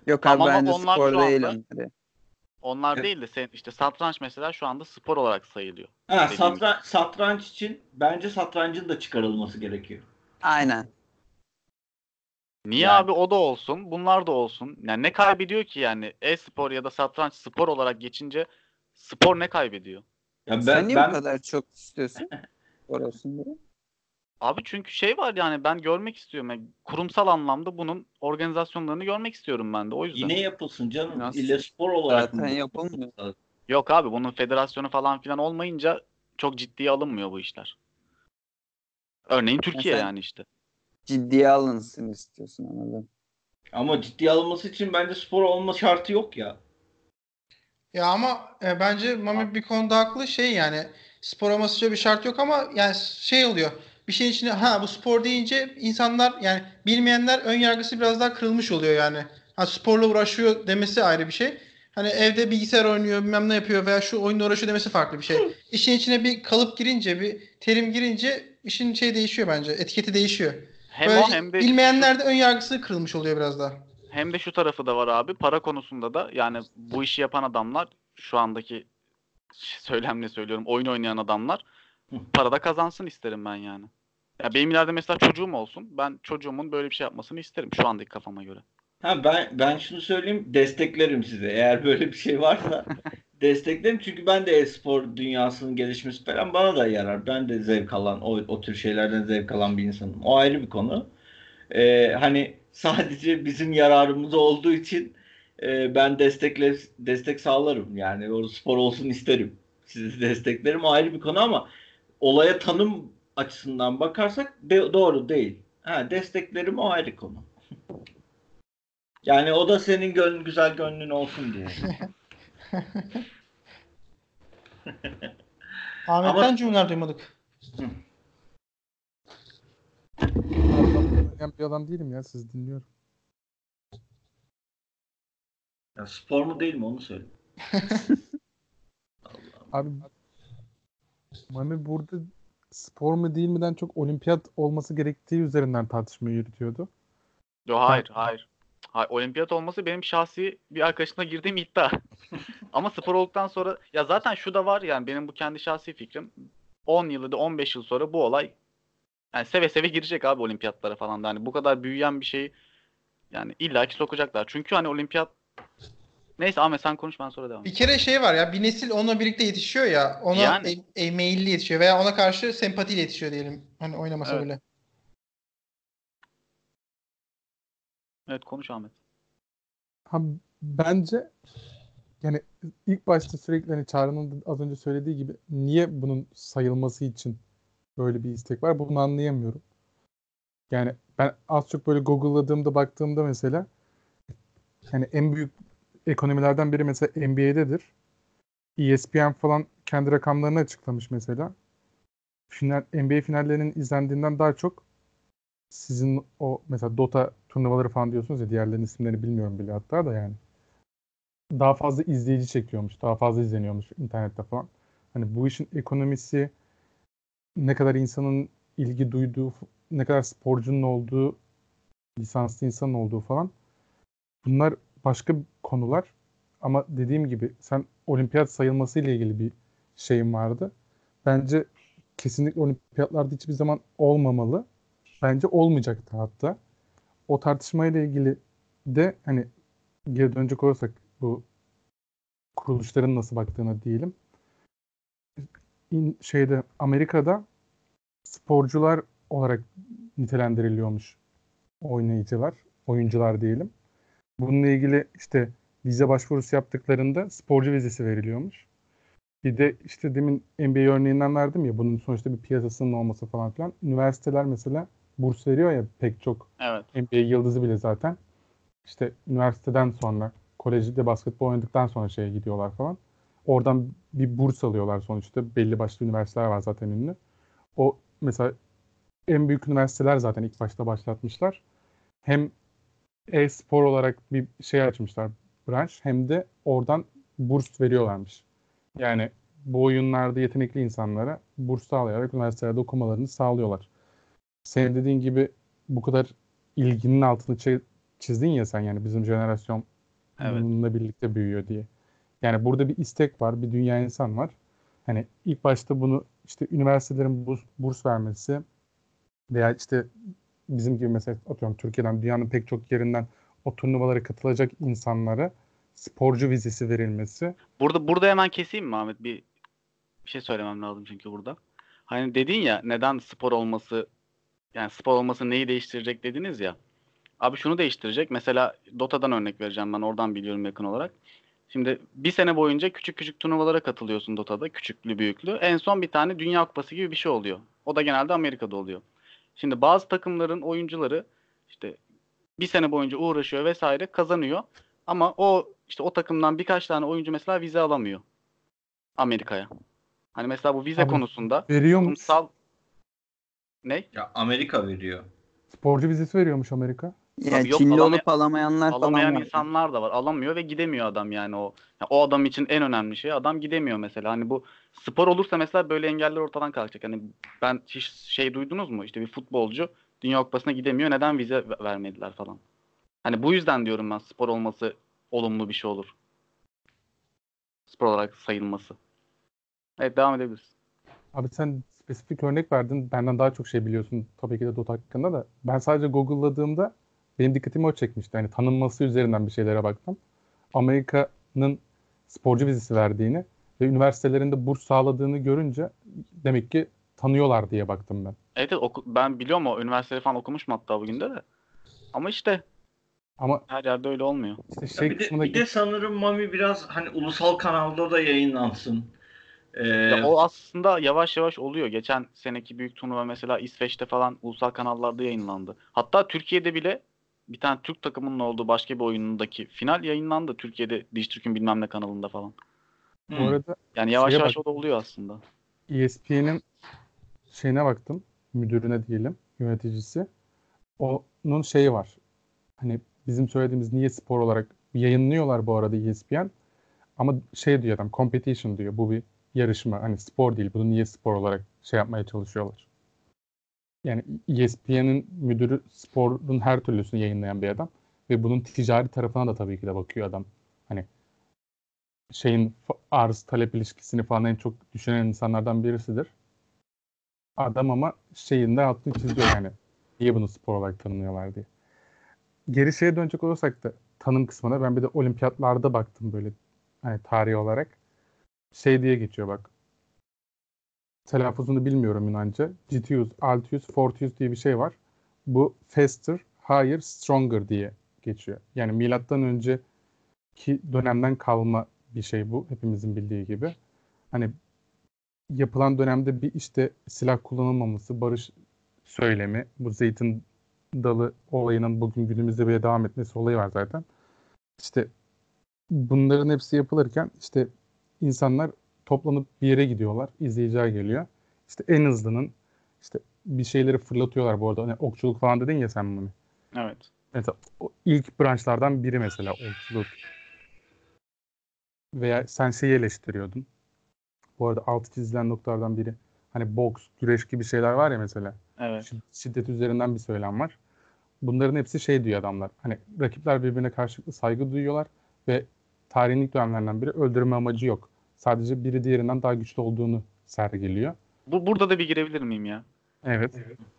Yok abi Ama bence onlar spor değil anda- onlar. Onlar Evet. değil de sen işte satranç mesela şu anda spor olarak sayılıyor. Ha, satranç, satranç için bence satrancın da çıkarılması gerekiyor. Aynen. Niye Yani- abi o da olsun, bunlar da olsun. Yani ne kaybediyor ki yani e-spor ya da satranç spor olarak geçince spor ne kaybediyor? Ya ben, Sen niye ben bu kadar çok istiyorsun? [LAUGHS] Diye. Abi çünkü şey var yani ben görmek istiyorum. Yani kurumsal anlamda bunun organizasyonlarını görmek istiyorum ben de o yüzden. yine yapılsın canım. Nasıl? İlle spor olarak Zaten mı? yapılmıyor. Yok abi bunun federasyonu falan filan olmayınca çok ciddiye alınmıyor bu işler. Örneğin Türkiye sen- yani işte. Ciddiye alınsın istiyorsun anladım. Ama ciddiye alınması için bence spor olma şartı yok ya. Ya ama e, bence Mami bir konuda haklı şey yani spor olması bir şart yok ama yani şey oluyor. Bir şeyin içine ha bu spor deyince insanlar yani bilmeyenler ön yargısı biraz daha kırılmış oluyor yani. Ha sporla uğraşıyor demesi ayrı bir şey. Hani evde bilgisayar oynuyor bilmem ne yapıyor veya şu oyunla uğraşıyor demesi farklı bir şey. İşin içine bir kalıp girince bir terim girince işin şey değişiyor bence. Etiketi değişiyor. Hem Böyle o hem de bilmeyenler de ön yargısı kırılmış oluyor biraz daha. hem de şu tarafı da var abi. Para konusunda da yani bu işi yapan adamlar şu andaki söylemle söylüyorum oyun oynayan adamlar para da kazansın isterim ben yani. Ya benim ileride mesela çocuğum olsun. Ben çocuğumun böyle bir şey yapmasını isterim şu andaki kafama göre. Ha ben ben şunu söyleyeyim desteklerim size. Eğer böyle bir şey varsa [LAUGHS] desteklerim çünkü ben de e-spor dünyasının gelişmesi falan bana da yarar. Ben de zevk alan o, o tür şeylerden zevk alan bir insanım. O ayrı bir konu. Ee, hani sadece bizim yararımız olduğu için e, ben destekle destek sağlarım. Yani o spor olsun isterim. Sizi desteklerim o ayrı bir konu ama olaya tanım açısından bakarsak de, doğru değil. Ha, desteklerim o ayrı konu. Yani o da senin gönlün güzel gönlün olsun diye. [LAUGHS] Ahmet'ten Ama- cümleler duymadık. Ben bir adam değilim ya siz dinliyorum. Ya spor mu değil mi onu söyle. [LAUGHS] Abi Mami burada spor mu değil miden çok olimpiyat olması gerektiği üzerinden tartışmayı yürütüyordu. Yo hayır hayır. Hayır, olimpiyat olması benim şahsi bir arkadaşımla girdiğim iddia. [LAUGHS] Ama spor olduktan sonra ya zaten şu da var yani benim bu kendi şahsi fikrim 10 yıl ya da 15 yıl sonra bu olay yani seve seve girecek abi olimpiyatlara falan da. Hani bu kadar büyüyen bir şeyi yani illaki sokacaklar. Çünkü hani olimpiyat Neyse Ahmet sen konuş ben sonra devam Bir kere şey var ya bir nesil onunla birlikte yetişiyor ya ona Yani. e, e, meyilli yetişiyor veya ona karşı sempatiyle yetişiyor diyelim. Hani oynamasa Evet. bile. Evet konuş Ahmet. Ha, bence yani ilk başta sürekli hani Çağrı'nın az önce söylediği gibi niye bunun sayılması için böyle bir istek var bunu anlayamıyorum. Yani ben az çok böyle Google'ladığımda baktığımda mesela yani en büyük ekonomilerden biri mesela NBA'dedir. ESPN falan kendi rakamlarını açıklamış mesela. Final, NBA finallerinin izlendiğinden daha çok sizin o mesela Dota turnuvaları falan diyorsunuz ya diğerlerinin isimlerini bilmiyorum bile hatta da yani. Daha fazla izleyici çekiyormuş. Daha fazla izleniyormuş internette falan. Hani bu işin ekonomisi ne kadar insanın ilgi duyduğu, ne kadar sporcunun olduğu, lisanslı insanın olduğu falan. Bunlar başka konular. Ama dediğim gibi sen olimpiyat sayılması ile ilgili bir şeyim vardı. Bence kesinlikle olimpiyatlarda hiçbir zaman olmamalı. Bence olmayacaktı hatta. O tartışmayla ilgili de hani geri dönecek olursak bu kuruluşların nasıl baktığına diyelim. İn- şeyde Amerika'da sporcular olarak nitelendiriliyormuş oynayıcılar, oyuncular diyelim. Bununla ilgili işte vize başvurusu yaptıklarında sporcu vizesi veriliyormuş. Bir de işte demin NBA örneğinden verdim ya bunun sonuçta bir piyasasının olması falan filan. Üniversiteler mesela burs veriyor ya pek çok Evet. NBA yıldızı bile zaten. İşte üniversiteden sonra kolejde basketbol oynadıktan sonra şeye gidiyorlar falan. Oradan bir burs alıyorlar sonuçta. Belli başlı üniversiteler var zaten ünlü. O mesela en büyük üniversiteler zaten ilk başta başlatmışlar. Hem e-spor olarak bir şey açmışlar branş hem de oradan burs veriyorlarmış. Yani bu oyunlarda yetenekli insanlara burs sağlayarak üniversitelerde okumalarını sağlıyorlar. Senin dediğin gibi bu kadar ilginin altını çi- çizdin ya sen yani bizim jenerasyon Evet. bununla birlikte büyüyor diye. Yani burada bir istek var, bir dünya insan var. Hani ilk başta bunu işte üniversitelerin burs, burs vermesi veya işte bizim gibi mesela atıyorum Türkiye'den dünyanın pek çok yerinden o turnuvalara katılacak insanlara sporcu vizesi verilmesi. Burada burada hemen keseyim mi Ahmet? Bir bir şey söylemem lazım çünkü burada. Hani dedin ya neden spor olması yani spor olması neyi değiştirecek dediniz ya. Abi şunu değiştirecek. Mesela Dota'dan örnek vereceğim ben oradan biliyorum yakın olarak. Şimdi bir sene boyunca küçük küçük turnuvalara katılıyorsun Dota'da. Küçüklü büyüklü. En son bir tane Dünya Kupası gibi bir şey oluyor. O da genelde Amerika'da oluyor. Şimdi bazı takımların oyuncuları işte bir sene boyunca uğraşıyor vesaire kazanıyor. Ama o işte o takımdan birkaç tane oyuncu mesela vize alamıyor Amerika'ya. Hani mesela bu vize Abi, konusunda Veriyor kurumsal ne? Ya Amerika veriyor. Sporcu vizesi veriyormuş Amerika. Ya Abi yok, Çinli olup alamayanlar Alamayan falan var. insanlar da var. Alamıyor ve gidemiyor adam yani o. ya o adam için en önemli şey adam gidemiyor mesela. Hani bu spor olursa mesela böyle engeller ortadan kalkacak. Hani ben hiç şey duydunuz mu? İşte bir futbolcu Dünya Kupası'na gidemiyor. Neden vize ve- vermediler falan. Hani bu yüzden diyorum ben spor olması olumlu bir şey olur. Spor olarak sayılması. Evet devam edebiliriz. Abi sen spesifik örnek verdin. Benden daha çok şey biliyorsun tabii ki de Dota hakkında da. Ben sadece Google'ladığımda benim dikkatimi o çekmişti. Hani tanınması üzerinden bir şeylere baktım. Amerika'nın sporcu vizesi verdiğini ve üniversitelerinde burs sağladığını görünce demek ki tanıyorlar diye baktım ben. Evet, oku- ben biliyorum o üniversiteyi falan okumuşum hatta bugün de de. Ama işte Ama her yerde öyle olmuyor. işte Ya şey bir, de, kısmındaki bir de sanırım Mami biraz hani ulusal kanalda da yayınlansın. Ee, Ya o aslında yavaş yavaş oluyor. Geçen seneki büyük turnuva mesela İsveç'te falan ulusal kanallarda yayınlandı. Hatta Türkiye'de bile bir tane Türk takımının olduğu başka bir oyunundaki final yayınlandı. Türkiye'de Dijitürk'ün bilmem ne kanalında falan. hı. bu arada Yani yavaş yavaş bak- o da oluyor aslında. ESPN'in şeyine baktım. Müdürüne diyelim. Yöneticisi. Onun şeyi var. Hani bizim söylediğimiz niye spor olarak yayınlıyorlar bu arada ESPN. Ama şey diyor adam competition diyor. Bu bir yarışma. Hani spor değil. Bunu niye spor olarak şey yapmaya çalışıyorlar. Yani ESPN'in müdürü sporun her türlüsünü yayınlayan bir adam. Ve bunun ticari tarafına da tabii ki de bakıyor adam. Hani şeyin arz talep ilişkisini falan en çok düşünen insanlardan birisidir. Adam ama şeyin de altını çiziyor yani. Niye bunu spor olarak tanımlıyorlar diye. Geri şeye dönecek olursak da tanım kısmına ben bir de olimpiyatlarda baktım böyle hani tarih olarak. Şey diye geçiyor bak. Telaffuzunu bilmiyorum Yunanca. Gitius, Altius, Fortius diye bir şey var. Bu faster, higher, stronger diye geçiyor. Yani milattan önceki dönemden kalma bir şey bu. Hepimizin bildiği gibi. Hani yapılan dönemde bir işte silah kullanılmaması, barış söylemi, bu zeytin dalı olayının bugün günümüzde bile devam etmesi olayı var zaten. İşte bunların hepsi yapılırken işte insanlar toplanıp bir yere gidiyorlar. İzleyiciler geliyor. İşte en hızlının işte bir şeyleri fırlatıyorlar bu arada. Hani okçuluk falan dedin ya sen bunu. Evet. Mesela o ilk branşlardan biri mesela okçuluk. Veya sen şeyi eleştiriyordun. Bu arada altı çizilen noktalardan biri. Hani boks, güreş gibi şeyler var ya mesela. Evet. Şiddet üzerinden bir söylem var. Bunların hepsi şey diyor adamlar. Hani rakipler birbirine karşılıklı saygı duyuyorlar ve tarihin ilk dönemlerinden biri öldürme amacı yok. Sadece biri diğerinden daha güçlü olduğunu sergiliyor. Bu burada da bir girebilir miyim ya? Evet.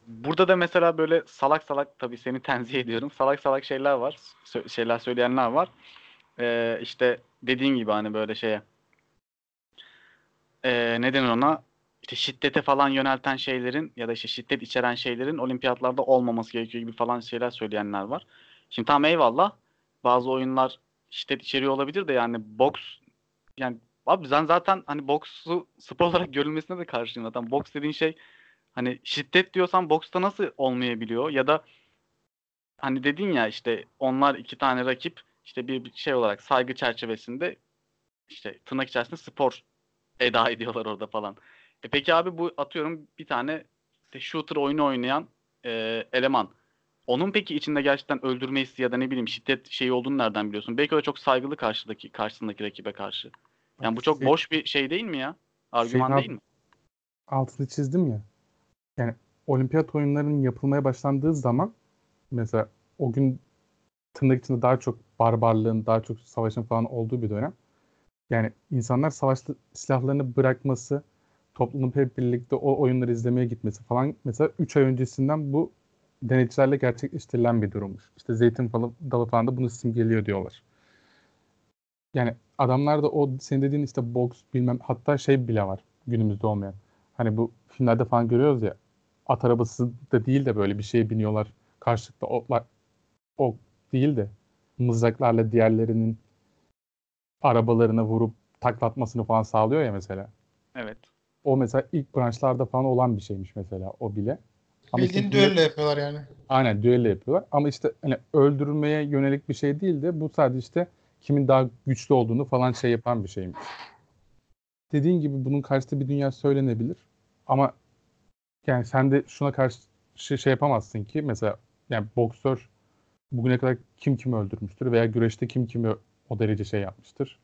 Burada da mesela böyle salak salak tabii seni [LAUGHS] tenzih ediyorum. Salak salak şeyler var. Sö- şeyler söyleyenler var. Ee, işte dediğin gibi hani böyle şeye ee, ne denir ona? İşte şiddete falan yönelten şeylerin ya da işte şiddet içeren şeylerin olimpiyatlarda olmaması gerekiyor gibi falan şeyler söyleyenler var. Şimdi tam eyvallah. Bazı oyunlar şiddet içeriyor olabilir de yani boks yani abi ben zaten hani boksu [LAUGHS] spor olarak görülmesine de karşıyım zaten. Boks dediğin şey hani şiddet diyorsan boksta nasıl olmayabiliyor ya da hani dedin ya işte onlar iki tane rakip işte bir şey olarak saygı çerçevesinde işte tırnak içerisinde spor eda ediyorlar orada falan. E peki abi bu atıyorum bir tane işte shooter oyunu oynayan e, eleman. Onun peki içinde gerçekten öldürme hissi ya da ne bileyim şiddet şeyi olduğunu nereden biliyorsun? Belki o da çok saygılı karşıdaki karşısındaki rakibe karşı. Yani bu çok Şey- boş bir şey değil mi ya? Argüman değil mi? altını çizdim ya. Yani olimpiyat oyunlarının yapılmaya başlandığı zaman mesela o gün tırnak içinde daha çok barbarlığın, daha çok savaşın falan olduğu bir dönem. Yani insanlar savaşta silahlarını bırakması, toplanıp hep birlikte o oyunları izlemeye gitmesi falan mesela 3 ay öncesinden bu denetçilerle gerçekleştirilen bir durummuş. İşte zeytin dalı falan da bunu simgeliyor diyorlar. Yani adamlar da o senin dediğin işte boks bilmem hatta şey bile var günümüzde olmayan. Hani bu filmlerde falan görüyoruz ya at arabası da değil de böyle bir şeye biniyorlar. Karşılıklı oklar ok değil de mızraklarla diğerlerinin arabalarına vurup taklatmasını falan sağlıyor ya mesela. Evet. O mesela ilk branşlarda falan olan bir şeymiş mesela o bile. Ama Bildiğin işte düello yapıyorlar yani. Aynen düello yapıyorlar. Ama işte hani öldürmeye yönelik bir şey değil de bu sadece işte kimin daha güçlü olduğunu falan şey yapan bir şeymiş. Dediğin gibi bunun karşısında bir dünya söylenebilir. Ama yani sen de şuna karşı şey, şey yapamazsın ki mesela yani boksör bugüne kadar kim kimi öldürmüştür veya güreşte kim kimi o derece şey yapmıştır.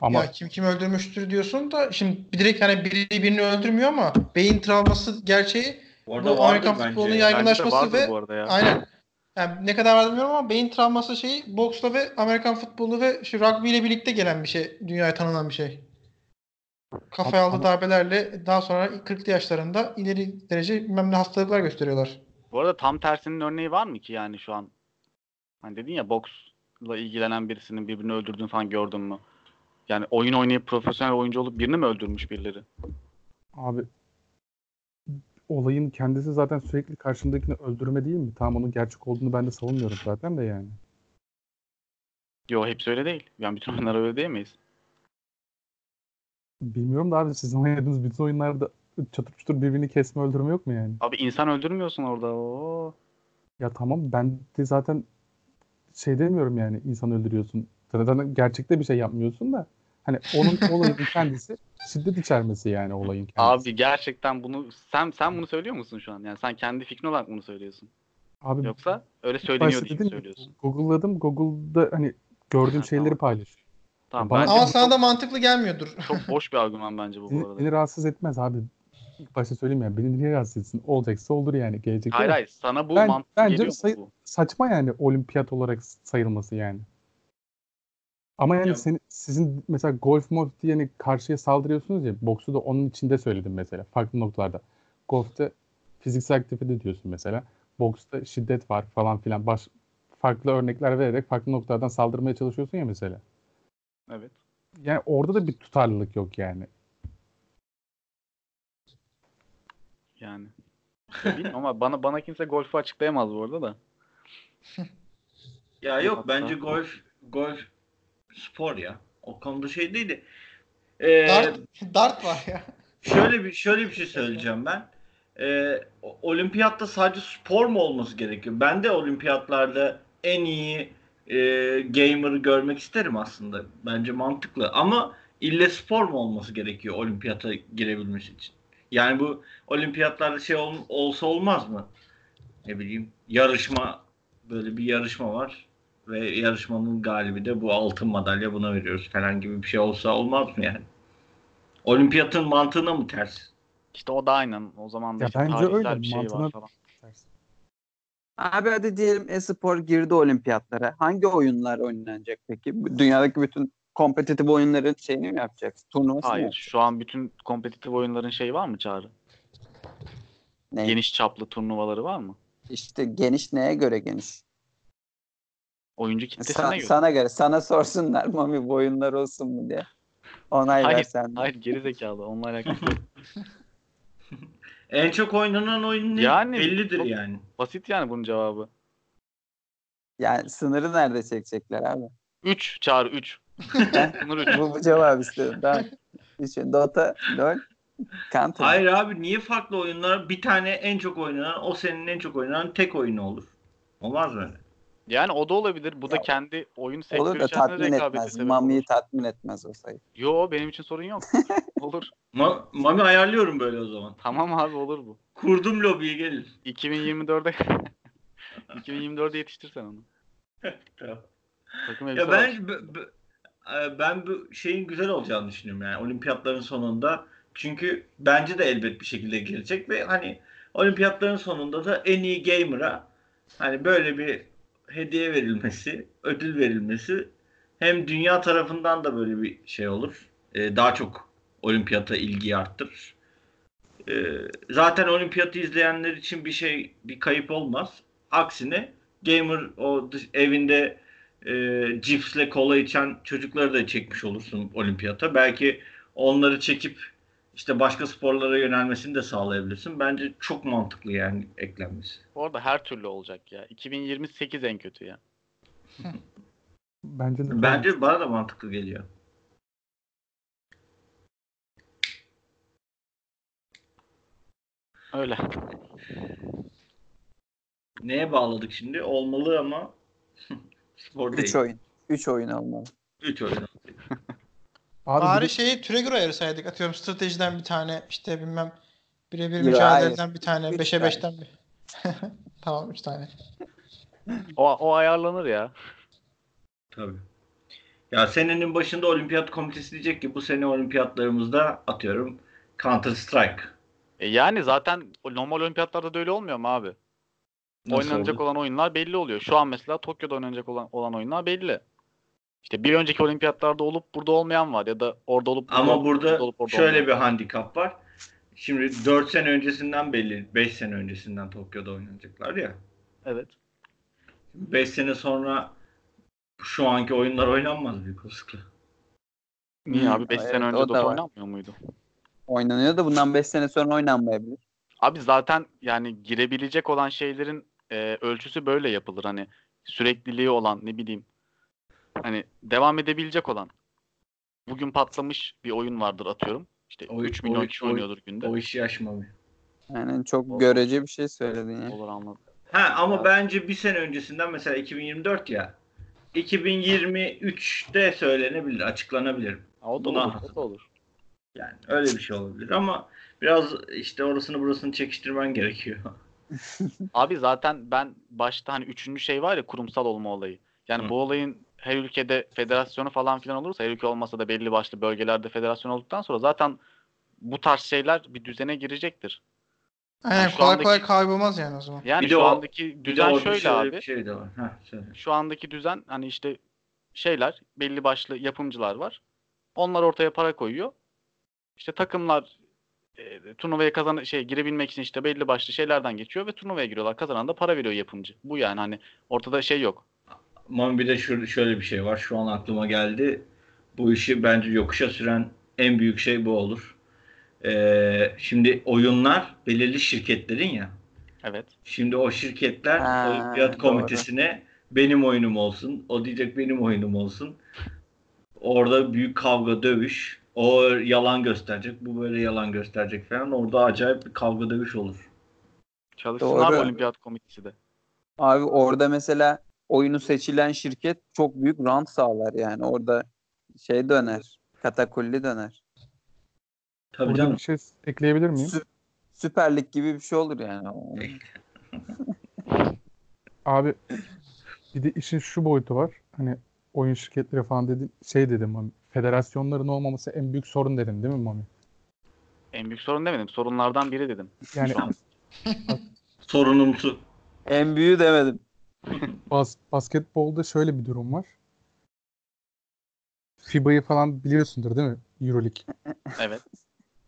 Ama Ya kim kimi öldürmüştür diyorsun da şimdi direkt hani biri birini öldürmüyor ama beyin travması gerçeği Bu bu Amerikan futbolunun yaygınlaşması ve bu arada ya. aynen. Yani ne kadar var bilmiyorum ama beyin travması şeyi boksla ve Amerikan futbolu ve şu rugby ile birlikte gelen bir şey. Dünyaya tanınan bir şey. Kafaya aldığı darbelerle daha sonra 40'lı yaşlarında ileri derece bilmem ne hastalıklar gösteriyorlar. Bu arada tam tersinin örneği var mı ki yani şu an? Hani dedin ya boksla ilgilenen birisinin birbirini öldürdüğünü falan gördün mü? Yani oyun oynayıp profesyonel oyuncu olup birini mi öldürmüş birileri? abi olayın kendisi zaten sürekli karşındakini öldürme değil mi? Tamam onun gerçek olduğunu ben de savunmuyorum zaten de yani. Yo hepsi öyle değil. Yani bütün oyunlar öyle değil miyiz? Bilmiyorum da abi sizin oynadığınız bütün oyunlarda çatır çutur birbirini kesme öldürme yok mu yani? Abi insan öldürmüyorsun orada. Oo. Ya tamam ben de zaten şey demiyorum yani insan öldürüyorsun. Zaten gerçekte bir şey yapmıyorsun da hani onun [LAUGHS] olayın kendisi şiddet içermesi yani olayın kendisi. Abi gerçekten bunu sen sen bunu söylüyor musun şu an? Yani sen kendi fikrin olarak bunu söylüyorsun. Abi Yoksa öyle söyleniyor başta diye mi dedim söylüyorsun? Google'ladım. Google'da hani gördüğüm Ha, şeyleri tamam. paylaşıyor. Tamam Bana- bence Ama bu sana çok, da mantıklı gelmiyordur. [LAUGHS] çok boş bir argüman bence bu bu Beni, arada. beni rahatsız etmez abi. İlk başta söyleyeyim ya. Beni niye rahatsız etsin? Olacaksa olur yani. Gelecekte Hayır de. hayır sana bu Ben- mantıklı bence geliyor mu sayı- bu? Saçma yani olimpiyat olarak sayılması yani. Ama yani Ya- senin, sizin mesela golf mod diye hani karşıya saldırıyorsunuz ya. Boksu da onun içinde söyledim mesela. Farklı noktalarda. Golf'te fiziksel aktivite diyorsun mesela. Boksta şiddet var falan filan. Baş, farklı örnekler vererek farklı noktalardan saldırmaya çalışıyorsun ya mesela. Evet. Yani orada da bir tutarlılık yok yani. Yani. Bilmiyorum ama bana bana kimse golfü açıklayamaz bu arada da. [LAUGHS] Ya yok Hatta- bence golf golf spor ya. O konuda şey değil de. Ee, Dart, dart var ya. şöyle bir şöyle bir şey söyleyeceğim ben. Ee, olimpiyatta sadece spor mu olması gerekiyor? Ben de olimpiyatlarda en iyi e, gamer'ı görmek isterim aslında. Bence mantıklı. Ama ille spor mu olması gerekiyor olimpiyata girebilmesi için? Yani bu olimpiyatlarda şey ol- olsa olmaz mı? Ne bileyim yarışma böyle bir yarışma var ve yarışmanın galibi de bu altın madalya buna veriyoruz falan gibi bir şey olsa olmaz mı yani? Olimpiyatın mantığına mı ters? İşte o da aynen. O zaman da Ya işte bence öyle, bir şey var mantığına- falan. Abi hadi diyelim e-spor girdi olimpiyatlara. Hangi oyunlar oynanacak peki? Dünyadaki bütün kompetitif oyunların şeyini mi yapacaksın? Turnuvasını mı Hayır. yapacaksın? Şu an bütün kompetitif oyunların şeyi var mı Çağrı? Ne? Geniş çaplı turnuvaları var mı? İşte geniş neye göre geniş? Oyuncu kitlesine Sa- göre. sana göre. Sana sorsunlar Mami bu oyunlar olsun mu diye. Onay Hayır, versen. Hayır geri zekalı. Onunla alakası yok. [LAUGHS] En çok oynanan oyun ne? Yani Bellidir yani. Basit yani bunun cevabı. Yani sınırı nerede çekecekler abi? 3 Çağrı 3. Sınır 3. bu, bu cevap istedim. Tamam. Düşün. Dota, LoL, Counter. Hayır abi niye farklı oyunlar? Bir tane en çok oynanan, o senin en çok oynanan tek oyunu olur. Olmaz mı öyle? Yani o da olabilir. Bu da Ya, kendi oyun Olur sektörü da içerisinde tatmin etmez. Mami'yi olur. tatmin etmez o sayı. Yo benim için sorun yok. [LAUGHS] olur. Ma- Mami ayarlıyorum böyle o zaman. Tamam abi olur bu. Kurdum lobiyi gelin. 2024'de 2024'de [LAUGHS] yetiştirsen onu. [LAUGHS] Tamam. Takım Ya ben e, ben bu şeyin güzel olacağını düşünüyorum yani olimpiyatların sonunda. Çünkü bence de elbet bir şekilde gelecek ve hani olimpiyatların sonunda da en iyi gamer'a hani böyle bir hediye verilmesi, ödül verilmesi hem dünya tarafından da böyle bir şey olur. E, daha çok olimpiyata ilgiyi arttırır. E, zaten olimpiyatı izleyenler için bir şey bir kayıp olmaz. Aksine gamer o evinde e, cipsle kola içen çocukları da çekmiş olursun olimpiyata. Belki onları çekip işte başka sporlara yönelmesini de sağlayabilirsin. Bence çok mantıklı yani eklenmesi. Bu arada her türlü olacak ya. 2028 en kötü ya. [LAUGHS] Bence de Bence bana da mantıklı geliyor. Öyle. Neye bağladık şimdi? Olmalı ama [LAUGHS] spor değil. 3 oyun. 3 oyun olmalı. 3 oyun. [LAUGHS] Abi bir Bari de- şeyi türe göre ayırsaydık. Atıyorum stratejiden bir tane işte bilmem birebir mücadeleden bir tane. Üç 5'e tane. 5'ten bir. [LAUGHS] tamam 3 tane. O, o ayarlanır ya. Tabii. Ya senenin başında olimpiyat komitesi diyecek ki bu sene olimpiyatlarımızda atıyorum Counter Strike. E yani zaten normal olimpiyatlarda da öyle olmuyor mu abi? oynanacak olan oyunlar belli oluyor. Şu an mesela Tokyo'da oynanacak olan, olan oyunlar belli. İşte bir önceki olimpiyatlarda olup burada olmayan var ya da orada olup burada Ama olup, burada olup orada şöyle olmayan bir handikap var. Şimdi 4 sene öncesinden belli, 5 sene öncesinden Tokyo'da oynanacaklar ya. Evet. 5 sene sonra şu anki oyunlar oynanmaz büyük olasılıkla. Niye Hmm, abi 5 evet, sene önce o da Dota oynanmıyor muydu? Oynanıyor da bundan 5 sene sonra oynanmayabilir. Abi zaten yani girebilecek olan şeylerin e, ölçüsü böyle yapılır. Hani sürekliliği olan ne bileyim hani devam edebilecek olan. Bugün patlamış bir oyun vardır atıyorum. İşte O- 3 milyon o- kişi oynuyordur günde. O işi yaşmamış. Yani çok Olur. görece bir şey söyledin ya. Olur anladım. Ha ama Ya. bence bir sene öncesinden mesela 2024 ya 2023'te söylenebilir, açıklanabilir. Ha, o da Buna- olur. O da olur. Yani öyle bir şey olabilir ama biraz işte orasını burasını çekiştirmen gerekiyor. [LAUGHS] Abi zaten ben başta hani üçüncü şey var ya kurumsal olma olayı. Yani Hı. bu olayın her ülkede federasyonu falan filan olursa her ülke olmasa da belli başlı bölgelerde federasyon olduktan sonra zaten bu tarz şeyler bir düzene girecektir. Aynen şu kolay andaki- kolay kaybolmaz yani o zaman. Yani Bir de şu o- andaki Bir de düzen şöyle şöyle abi. bir şey de var. Heh, söyle. Şu andaki düzen hani işte şeyler belli başlı yapımcılar var. Onlar ortaya para koyuyor. İşte takımlar e, turnuvaya kazan şey girebilmek için işte belli başlı şeylerden geçiyor ve turnuvaya giriyorlar. Kazanan da para veriyor yapımcı. Bu yani hani ortada şey yok. Ama bir de şu, şöyle bir şey var. Şu an aklıma geldi. Bu işi bence yokuşa süren en büyük şey bu olur. Ee, şimdi oyunlar belirli şirketlerin ya. Evet. Şimdi o şirketler Ha, olimpiyat komitesine benim oyunum olsun. O diyecek benim oyunum olsun. Orada büyük kavga dövüş. O yalan gösterecek. Bu böyle yalan gösterecek falan. Orada acayip bir kavga dövüş olur. Çalışsın Doğru. abi olimpiyat komitesi de. Abi orada mesela oyunu seçilen şirket çok büyük rant sağlar yani. Orada şey döner. Katakulli döner. Tabii Burada canım. bir şey ekleyebilir miyim? Sü- Süper Lig gibi bir şey olur yani. [LAUGHS] Abi bir de işin şu boyutu var. Hani oyun şirketleri falan dedi şey dedim Mami. Federasyonların olmaması en büyük sorun dedin değil mi Mami? En büyük sorun demedim. Sorunlardan biri dedim. Yani. [LAUGHS] Sorunumsu. En büyüğü demedim. [LAUGHS] bas, basketbolda şöyle bir durum var. FIBA'yı falan biliyorsundur değil mi? Euroleague. [LAUGHS] Evet.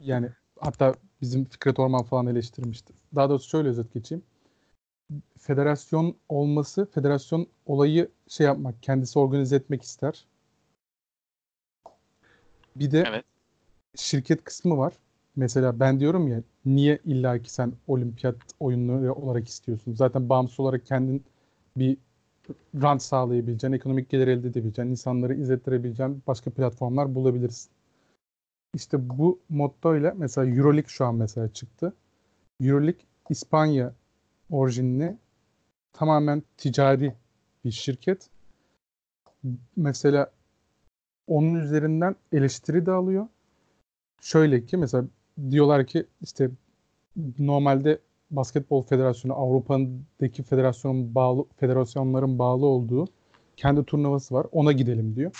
Yani hatta bizim Fikret Orman falan eleştirmişti. Daha doğrusu şöyle özet geçeyim. Federasyon olması, federasyon olayı şey yapmak, kendisi organize etmek ister. Bir de Evet. şirket kısmı var. Mesela ben diyorum ya niye illa ki sen olimpiyat oyunları olarak istiyorsun? Zaten bağımsız olarak kendin bir rant sağlayabileceğin, ekonomik gelir elde edebileceğin, insanları izlettirebileceğin başka platformlar bulabilirsin. İşte bu motto ile mesela Euroleague şu an mesela çıktı. Euroleague İspanya orijinli tamamen ticari bir şirket. Mesela onun üzerinden eleştiri de alıyor. Şöyle ki mesela diyorlar ki işte normalde Basketbol Federasyonu Avrupa'daki federasyonun bağlı federasyonların bağlı olduğu kendi turnuvası var. Ona gidelim diyor.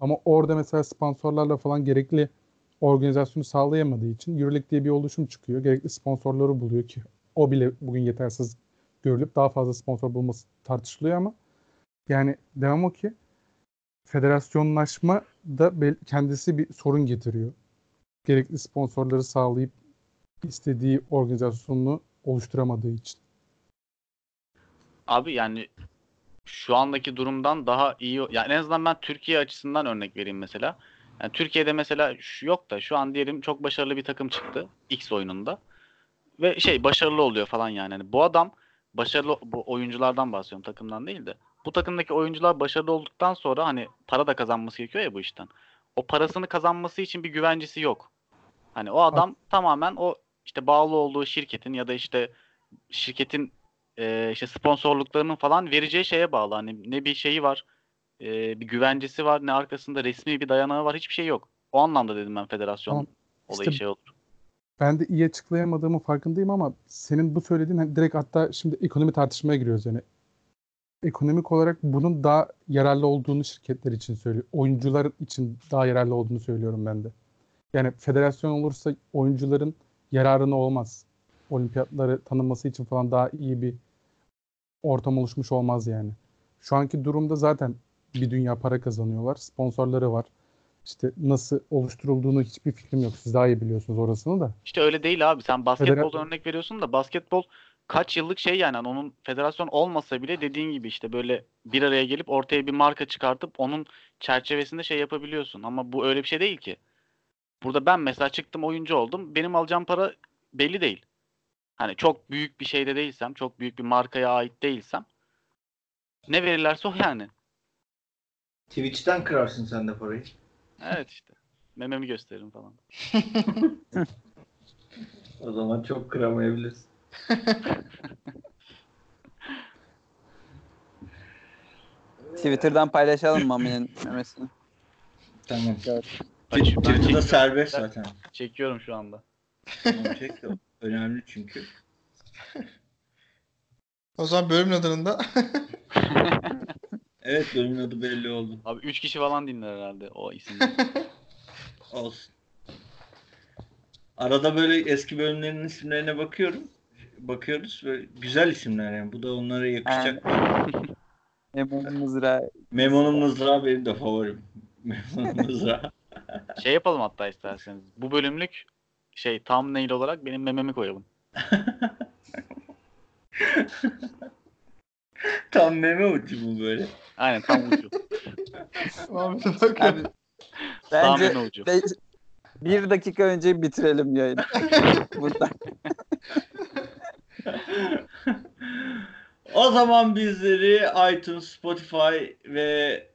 Ama orada mesela sponsorlarla falan gerekli organizasyonu sağlayamadığı için Euroleague diye bir oluşum çıkıyor. Gerekli sponsorları buluyor ki o bile bugün yetersiz görülüp daha fazla sponsor bulması tartışılıyor ama yani devam o ki federasyonlaşma da kendisi bir sorun getiriyor. Gerekli sponsorları sağlayıp istediği organizasyonunu oluşturamadığı için. Abi yani şu andaki durumdan daha iyi yani en azından ben Türkiye açısından örnek vereyim mesela. Yani Türkiye'de mesela şu yok da şu an diyelim çok başarılı bir takım çıktı X oyununda ve şey başarılı oluyor falan yani. Hani bu adam başarılı bu oyunculardan bahsediyorum takımdan değil de. Bu takımdaki oyuncular başarılı olduktan sonra hani para da kazanması gerekiyor ya bu işten. O parasını kazanması için bir güvencesi yok. Hani o adam tamamen o işte bağlı olduğu şirketin ya da işte şirketin e, işte sponsorluklarının falan vereceği şeye bağlı. Hani ne bir şeyi var, e, bir güvencesi var, ne arkasında resmi bir dayanağı var, hiçbir şey yok. O anlamda dedim ben federasyon Tamam. olayı İşte şey olur. Ben de iyi açıklayamadığımın farkındayım ama senin bu söylediğin hani direkt hatta şimdi ekonomi tartışmaya giriyoruz yani. Ekonomik olarak bunun daha yararlı olduğunu şirketler için söylüyor. Oyuncular için daha yararlı olduğunu söylüyorum ben de. Yani federasyon olursa oyuncuların yararına olmaz. Olimpiyatları tanınması için falan daha iyi bir ortam oluşmuş olmaz yani. Şu anki durumda zaten bir dünya para kazanıyorlar. Sponsorları var. İşte nasıl oluşturulduğunu hiçbir fikrim yok. Siz daha iyi biliyorsunuz orasını da. İşte öyle değil abi. Sen basketboldan Federa- örnek veriyorsun da basketbol kaç yıllık şey yani Hani onun federasyon olmasa bile dediğin gibi işte böyle bir araya gelip ortaya bir marka çıkartıp onun çerçevesinde şey yapabiliyorsun. Ama bu öyle bir şey değil ki. Burada ben mesela çıktım oyuncu oldum. Benim alacağım para belli değil. Hani çok büyük bir şeyde değilsem, çok büyük bir markaya ait değilsem ne verirlerse o yani. Twitch'ten kırarsın sen de parayı. Evet işte. Mememi gösteririm falan. [LAUGHS] O zaman çok kıramayabilirsin. Twitter'dan paylaşalım Mami'nin memesini. Tamam. T- Ben Twitter'da çekiyorum. serbest zaten. Çekiyorum şu anda. Tamam, çek de. Önemli çünkü. O zaman bölümün adını da [LAUGHS] Evet bölümün adı belli oldu. Abi 3 kişi falan dinler herhalde o isimleri. [LAUGHS] Olsun. Arada böyle eski bölümlerin isimlerine bakıyorum. Bakıyoruz böyle güzel isimler yani. Bu da onlara yakışacak. [LAUGHS] Emin Mızrağı. Memo'nun mızrağı benim de favorim. Memo'nun mızrağı. [LAUGHS] şey yapalım hatta isterseniz. Bu bölümlük şey thumbnail olarak benim mememi koyalım. [LAUGHS] Tam meme ucu bu böyle. Aynen tam ucu. [LAUGHS] Muhammed'e bakın. Abi, Tam meme ucu. be- bir dakika önce bitirelim yayını. Burada. o zaman bizleri iTunes, Spotify ve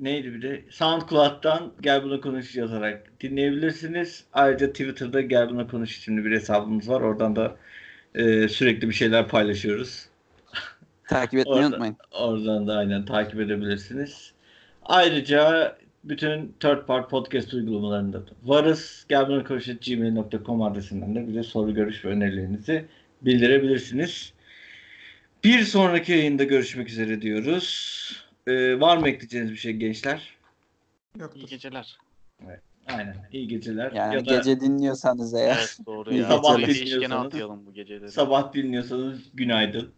neydi bir de SoundCloud'dan Gel Buna Konuş yazarak dinleyebilirsiniz. Ayrıca Twitter'da Gel Buna Konuş isimli bir hesabımız var. Oradan da e, sürekli bir şeyler paylaşıyoruz. Takip etmeyi Orada- unutmayın. Oradan da aynen takip edebilirsiniz. Ayrıca bütün third part podcast uygulamalarında da varız. Gelbanakonuş.gmail.com adresinden de bize soru, görüş ve önerilerinizi bildirebilirsiniz. Bir sonraki yayında görüşmek üzere diyoruz. Ee, var mı ekleyeceğiniz bir şey gençler? İyi Yoktur. geceler. Aynen. İyi geceler. Yani ya da gece dinliyorsanız eğer. Evet doğru İyi ya. Sabah dinliyorsanız- atayalım bu geceleri. sabah dinliyorsanız günaydın.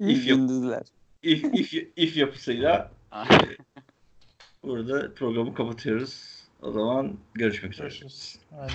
İyi if yok. gündüzler. If, if, if yapısıyla Aynen. burada programı kapatıyoruz. O zaman görüşmek üzere. Görüşürüz. Aynen.